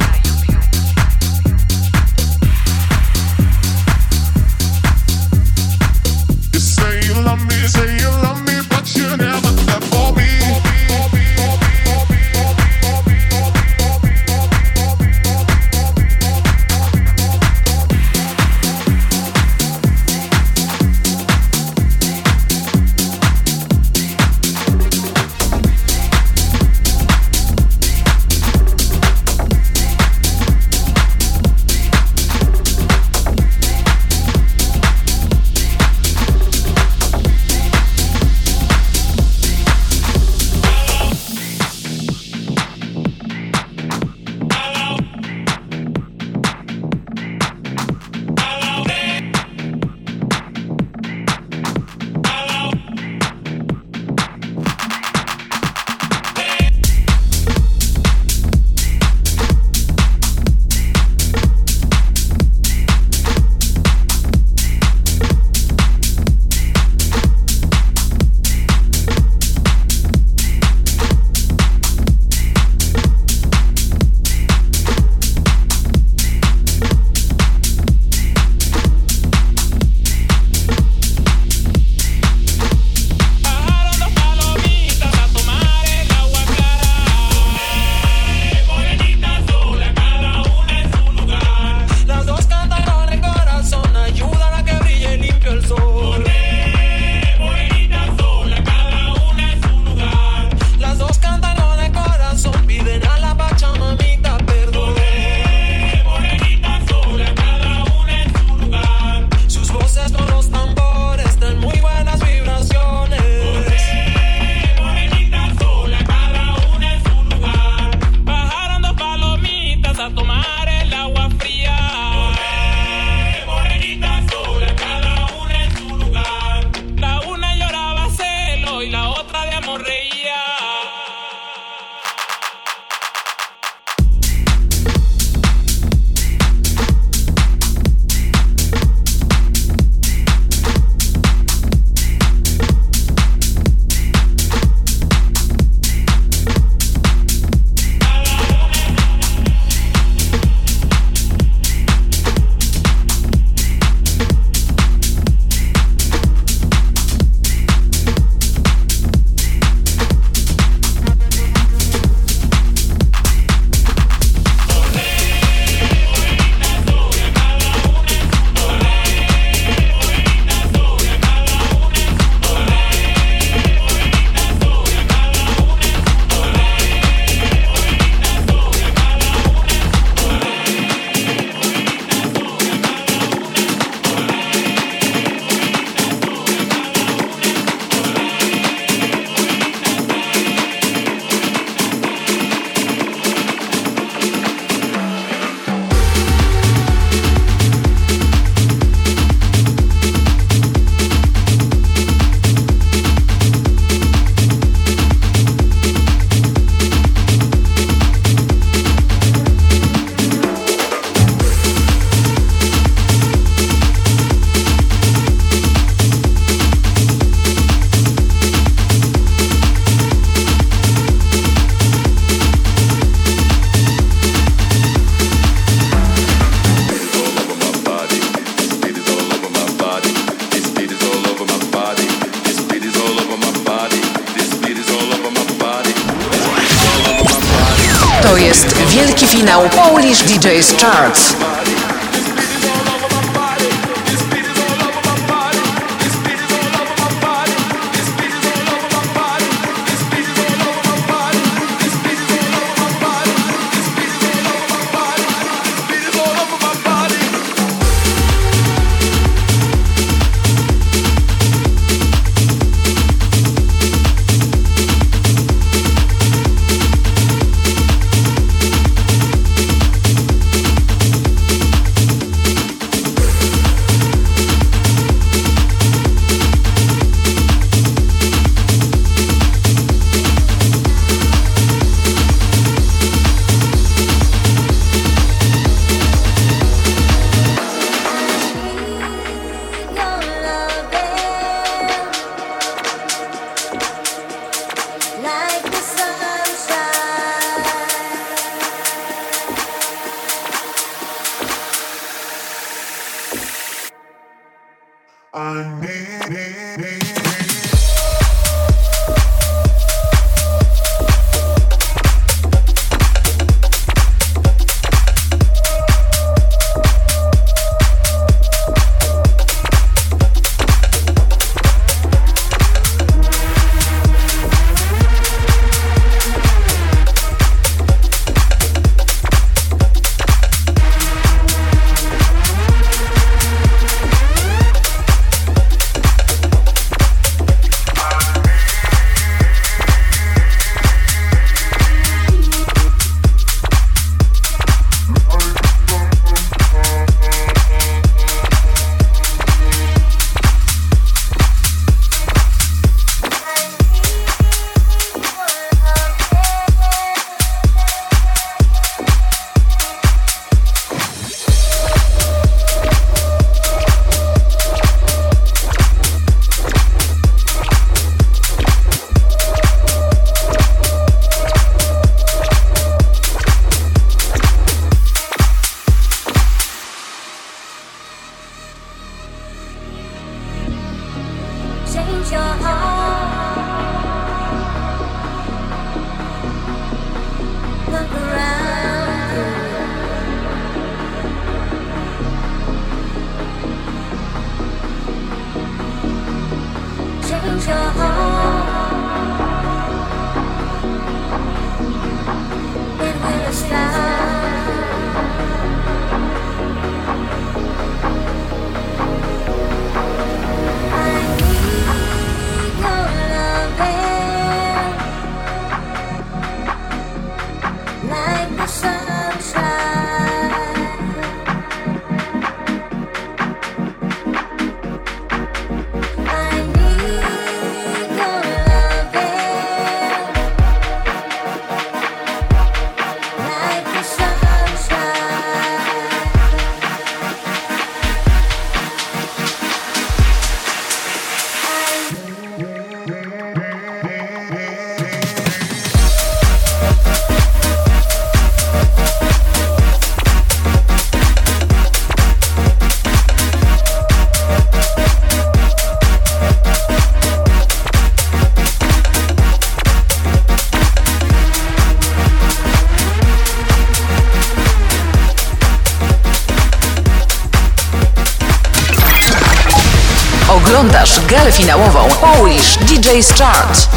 Oglądasz galę finałową Polish DJ's Chart.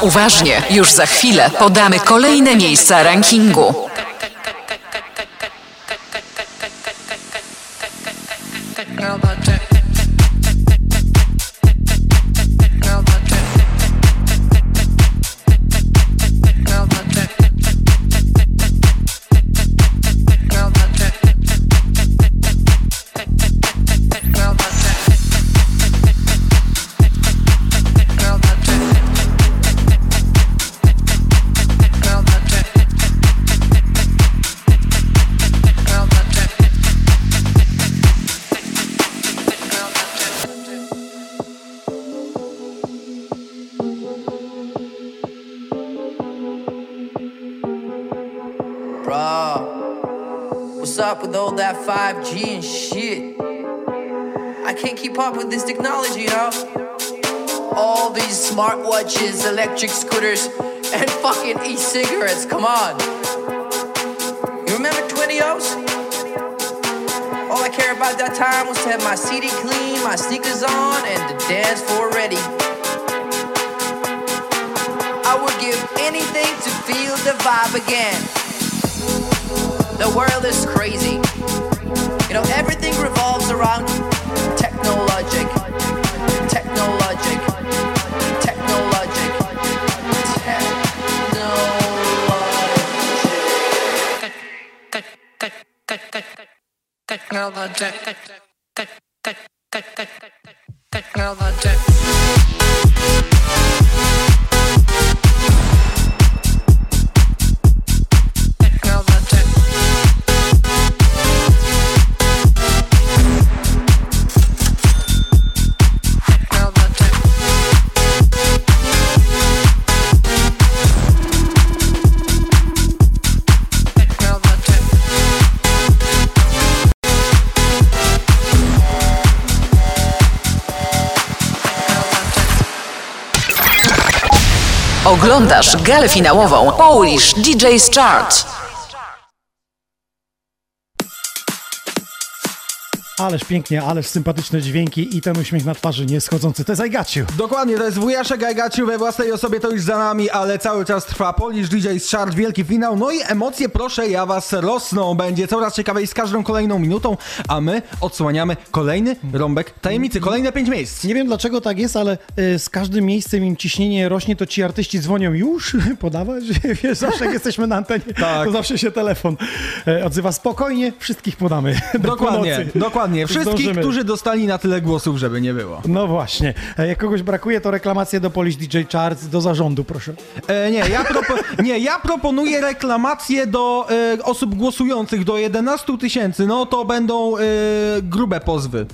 Uważnie. Już za chwilę podamy kolejne miejsca rankingu. Oglądasz galę finałową Polish DJ's Chart. Ależ pięknie, ależ sympatyczne dźwięki i ten uśmiech na twarzy nie schodzący. To jest you. Dokładnie, to jest wujaszek Gajgaciu we własnej osobie, to już za nami, ale cały czas trwa Polish DJ z Chart, wielki finał. No i emocje, proszę, ja was rosną. Będzie coraz ciekawiej z każdą kolejną minutą, a my odsłaniamy kolejny rąbek tajemnicy, kolejne pięć miejsc. Nie wiem dlaczego tak jest, ale y, z każdym miejscem im ciśnienie rośnie, to ci artyści dzwonią już podawać. Wiesz, zawsze jak jesteśmy na antenie, Tak. to zawsze się telefon y, odzywa spokojnie, wszystkich podamy. do Dokładnie. Dokładnie. Wszystkich, Zdążymy. którzy dostali na tyle głosów, żeby nie było. No właśnie. E, Jak kogoś brakuje, to reklamacje do Polish DJ Charts, do zarządu, proszę. E, nie, ja nie, ja proponuję reklamację do e, osób głosujących do 11 tysięcy. No to będą e, grube pozwy.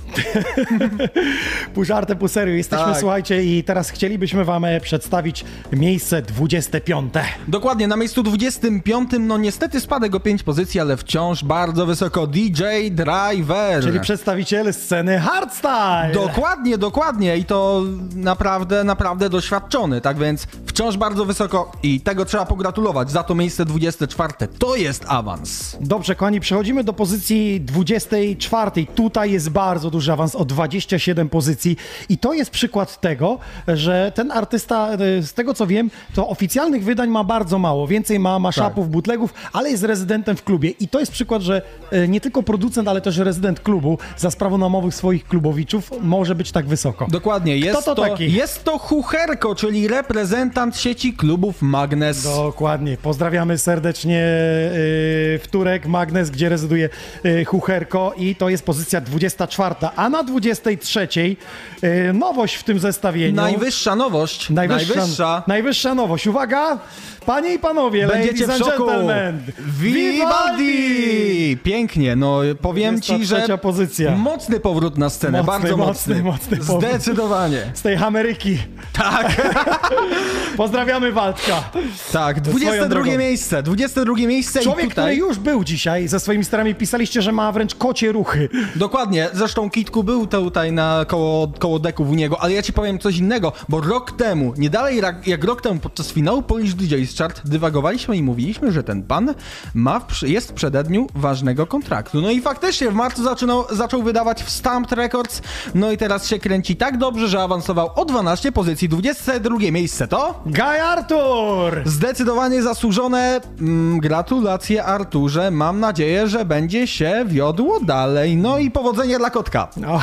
Pół żartem, pół serio. Jesteśmy, Tak. słuchajcie, i teraz chcielibyśmy wam e, przedstawić miejsce 25. Dokładnie, na miejscu 25, no niestety spadek o 5 pozycji, ale wciąż bardzo wysoko DJ Driver. Czyli przedstawiciele sceny hardstyle. Dokładnie, dokładnie i to naprawdę, naprawdę doświadczony, tak więc wciąż bardzo wysoko i tego trzeba pogratulować. Za to miejsce 24 to jest awans. Dobrze, kochani, przechodzimy do pozycji 24. Tutaj jest bardzo duży awans o 27 pozycji i to jest przykład tego, że ten artysta, e, z tego co wiem, to oficjalnych wydań ma bardzo mało. Więcej ma maszapów, bootlegów, ale jest rezydentem w klubie i to jest przykład, że e, nie tylko producent, ale też rezydent klubu za sprawą namowych swoich klubowiczów może być tak wysoko. Dokładnie, jest Kto to, to, taki? jest to Hucherko, czyli reprezentant sieci klubów Magnes. Dokładnie. Pozdrawiamy serdecznie yy, Wtórek, Magnes, gdzie rezyduje yy, Hucherko i to jest pozycja 24. A na 23 yy, nowość w tym zestawieniu. Najwyższa nowość. Najwyższa, Najwyższa. najwyższa nowość. Uwaga, panie i panowie, Będziecie ladies and gentlemen. Vivaldi! Pięknie, no powiem ci, że 23 pozycja. mocny powrót na scenę, Mocny, bardzo mocny, mocny. mocny. Zdecydowanie. Z tej Ameryki. Tak. Pozdrawiamy Waldka. Tak, Swoją 22 drogą. miejsce, 22 miejsce Człowiek, i tutaj... który już był dzisiaj ze swoimi starami, pisaliście, że ma wręcz kocie ruchy. Dokładnie, zresztą Kitku był tutaj na koło, koło deków u niego, ale ja ci powiem coś innego, bo rok temu, nie dalej jak, rok temu podczas finału Polish DJ's Chart dywagowaliśmy i mówiliśmy, że ten pan ma w, jest w przededniu ważnego kontraktu. No i faktycznie w marcu zaczynał, zaczął wydawać w Stamped Records, no i teraz się kręci tak dobrze, że awansował o 12 pozycji, 22 miejsce to... Guy Artur! Zdecydowanie zasłużone. Mm, gratulacje Arturze. Mam nadzieję, że będzie się wiodło dalej. No i powodzenia dla kotka. O,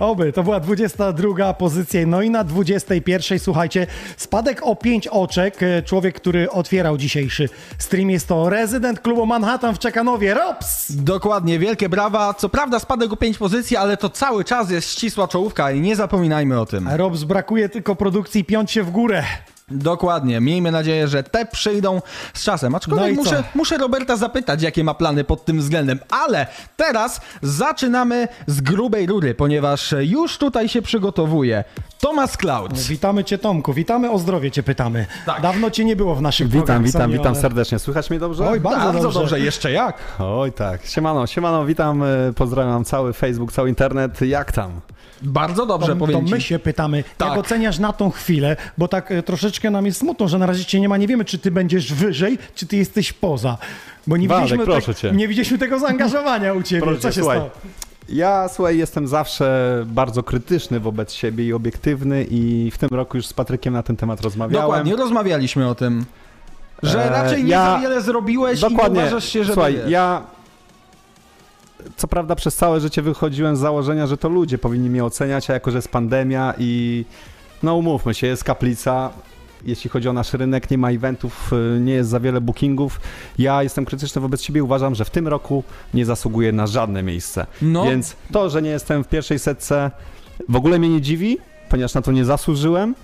oby, to była 22 pozycja. No i na 21, słuchajcie, spadek o 5 oczek. E, Człowiek, który otwierał dzisiejszy stream jest to rezydent klubu Manhattan w Czekanowie, Robs! Dokładnie, wielkie brawa. Co prawda spadek o 5 pozycji, ale to cały czas jest ścisła czołówka i nie zapominajmy o tym. Robs brakuje tylko produkcji piąć się w górę. Dokładnie. Miejmy nadzieję, że te przyjdą z czasem. No Aczkolwiek i co? muszę, muszę Roberta zapytać, jakie ma plany pod tym względem. Ale teraz zaczynamy z grubej rury, ponieważ już tutaj się przygotowuje Thomas Cloud. Witamy cię Tomku, witamy o zdrowie cię pytamy. Dawno cię nie było w naszych Witam, witam, witam ale- serdecznie. Słychać mnie dobrze? Oj, bardzo Bardzo dobrze. dobrze. Jeszcze jak? Oj tak. Siemano, siemano, witam, e, pozdrawiam cały Facebook, cały internet. Jak tam? Bardzo dobrze, to, powiem to my się pytamy, Tak. jak oceniasz na tą chwilę, bo tak e, troszeczkę nam jest smutno, że na razie cię nie ma, nie wiemy, czy ty będziesz wyżej, czy ty jesteś poza. Bo nie, widzieliśmy, proszę cię. nie widzieliśmy tego zaangażowania u ciebie. Proszę Co cię, się słuchaj. stało? Ja, słuchaj, jestem zawsze bardzo krytyczny wobec siebie i obiektywny i w tym roku już z Patrykiem na ten temat rozmawiałem. Dokładnie, rozmawialiśmy o tym. Że E, raczej nie ja- za wiele zrobiłeś Dokładnie. i uważasz się, że Słuchaj, ja co prawda przez całe życie wychodziłem z założenia, że to ludzie powinni mnie oceniać, a jako, że jest pandemia i no umówmy się, jest kaplica, jeśli chodzi o nasz rynek, nie ma eventów, y, nie jest za wiele bookingów. Ja jestem krytyczny wobec siebie, uważam, że w tym roku nie zasługuję na żadne miejsce. No. Więc to, że nie jestem w pierwszej setce w ogóle mnie nie dziwi, ponieważ na to nie zasłużyłem.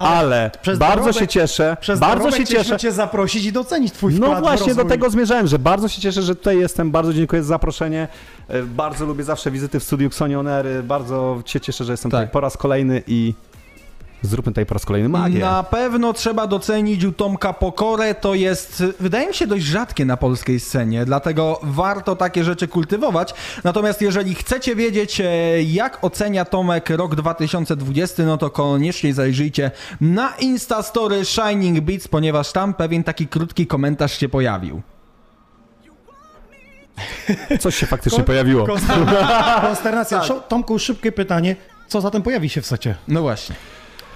Ale, Przez bardzo dorobek- się cieszę, Przez bardzo się cieszę. cię zaprosić i docenić twój wkład No właśnie do tego zmierzałem, że bardzo się cieszę, że tutaj jestem, bardzo dziękuję za zaproszenie. E, Bardzo lubię zawsze wizyty w studiu Xonionery, bardzo się cieszę, że jestem tutaj po raz kolejny i zróbmy tutaj po raz kolejny magię. Na pewno trzeba docenić u Tomka pokorę, to jest, wydaje mi się, dość rzadkie na polskiej scenie, dlatego warto takie rzeczy kultywować. Natomiast jeżeli chcecie wiedzieć, e, jak ocenia Tomek rok 2020, no to koniecznie zajrzyjcie na Instastory Shining Beats, ponieważ tam pewien taki krótki komentarz się pojawił. Coś się faktycznie Kon- pojawiło. Konsternacja. Konsternacja. Tak. Tomku, szybkie pytanie. Co zatem pojawi się w secie? No właśnie.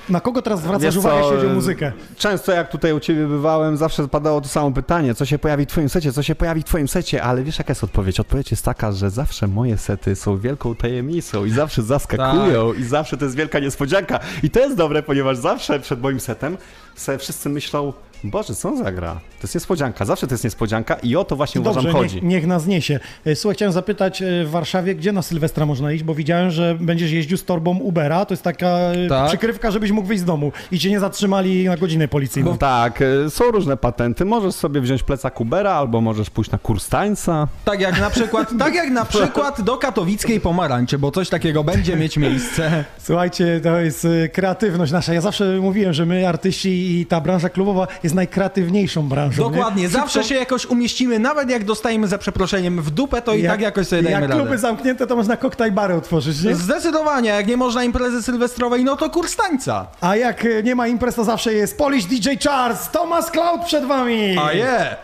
Na kogo teraz zwracasz Wiesz uwagę, co, jeśli chodzi o muzykę? Często jak tutaj u Ciebie bywałem, zawsze padało to samo pytanie, co się pojawi w Twoim secie, co się pojawi w Twoim secie, ale wiesz jaka jest odpowiedź? Odpowiedź jest taka, że zawsze moje sety są wielką tajemnicą i zawsze zaskakują i zawsze to jest wielka niespodzianka i to jest dobre, ponieważ zawsze przed moim setem se wszyscy myślą, Boże, co on zagra? To jest niespodzianka, zawsze to jest niespodzianka i o to właśnie uważam Dobrze, chodzi. niech, niech nas niesie. E, Słuchaj, chciałem zapytać e, w Warszawie, gdzie na Sylwestra można iść, bo widziałem, że będziesz jeździł z torbą Ubera, to jest taka e, Tak. przykrywka, żebyś mógł wyjść z domu i cię nie zatrzymali na godzinę policyjną. Bo tak, są różne patenty. Możesz sobie wziąć plecak Ubera, albo możesz pójść na kurs tańca. Tak jak na przykład, tak jak na przykład do katowickiej pomarańczy, bo coś takiego będzie mieć miejsce. Słuchajcie, to jest kreatywność nasza. Ja zawsze mówiłem, że my, artyści i ta branża klubowa jest najkreatywniejszą branżą. Dokładnie, nie? zawsze się jakoś umieścimy, nawet jak dostajemy za przeproszeniem w dupę, to i tak jakoś sobie dajemy Jak radę. kluby zamknięte, to można koktajl bary otworzyć, nie? Zdecydowanie, jak nie można imprezy sylwestrowej, no to kurs tańca. A jak nie ma imprez, to zawsze jest Polish DJ Charles, Thomas Cloud przed wami! A je!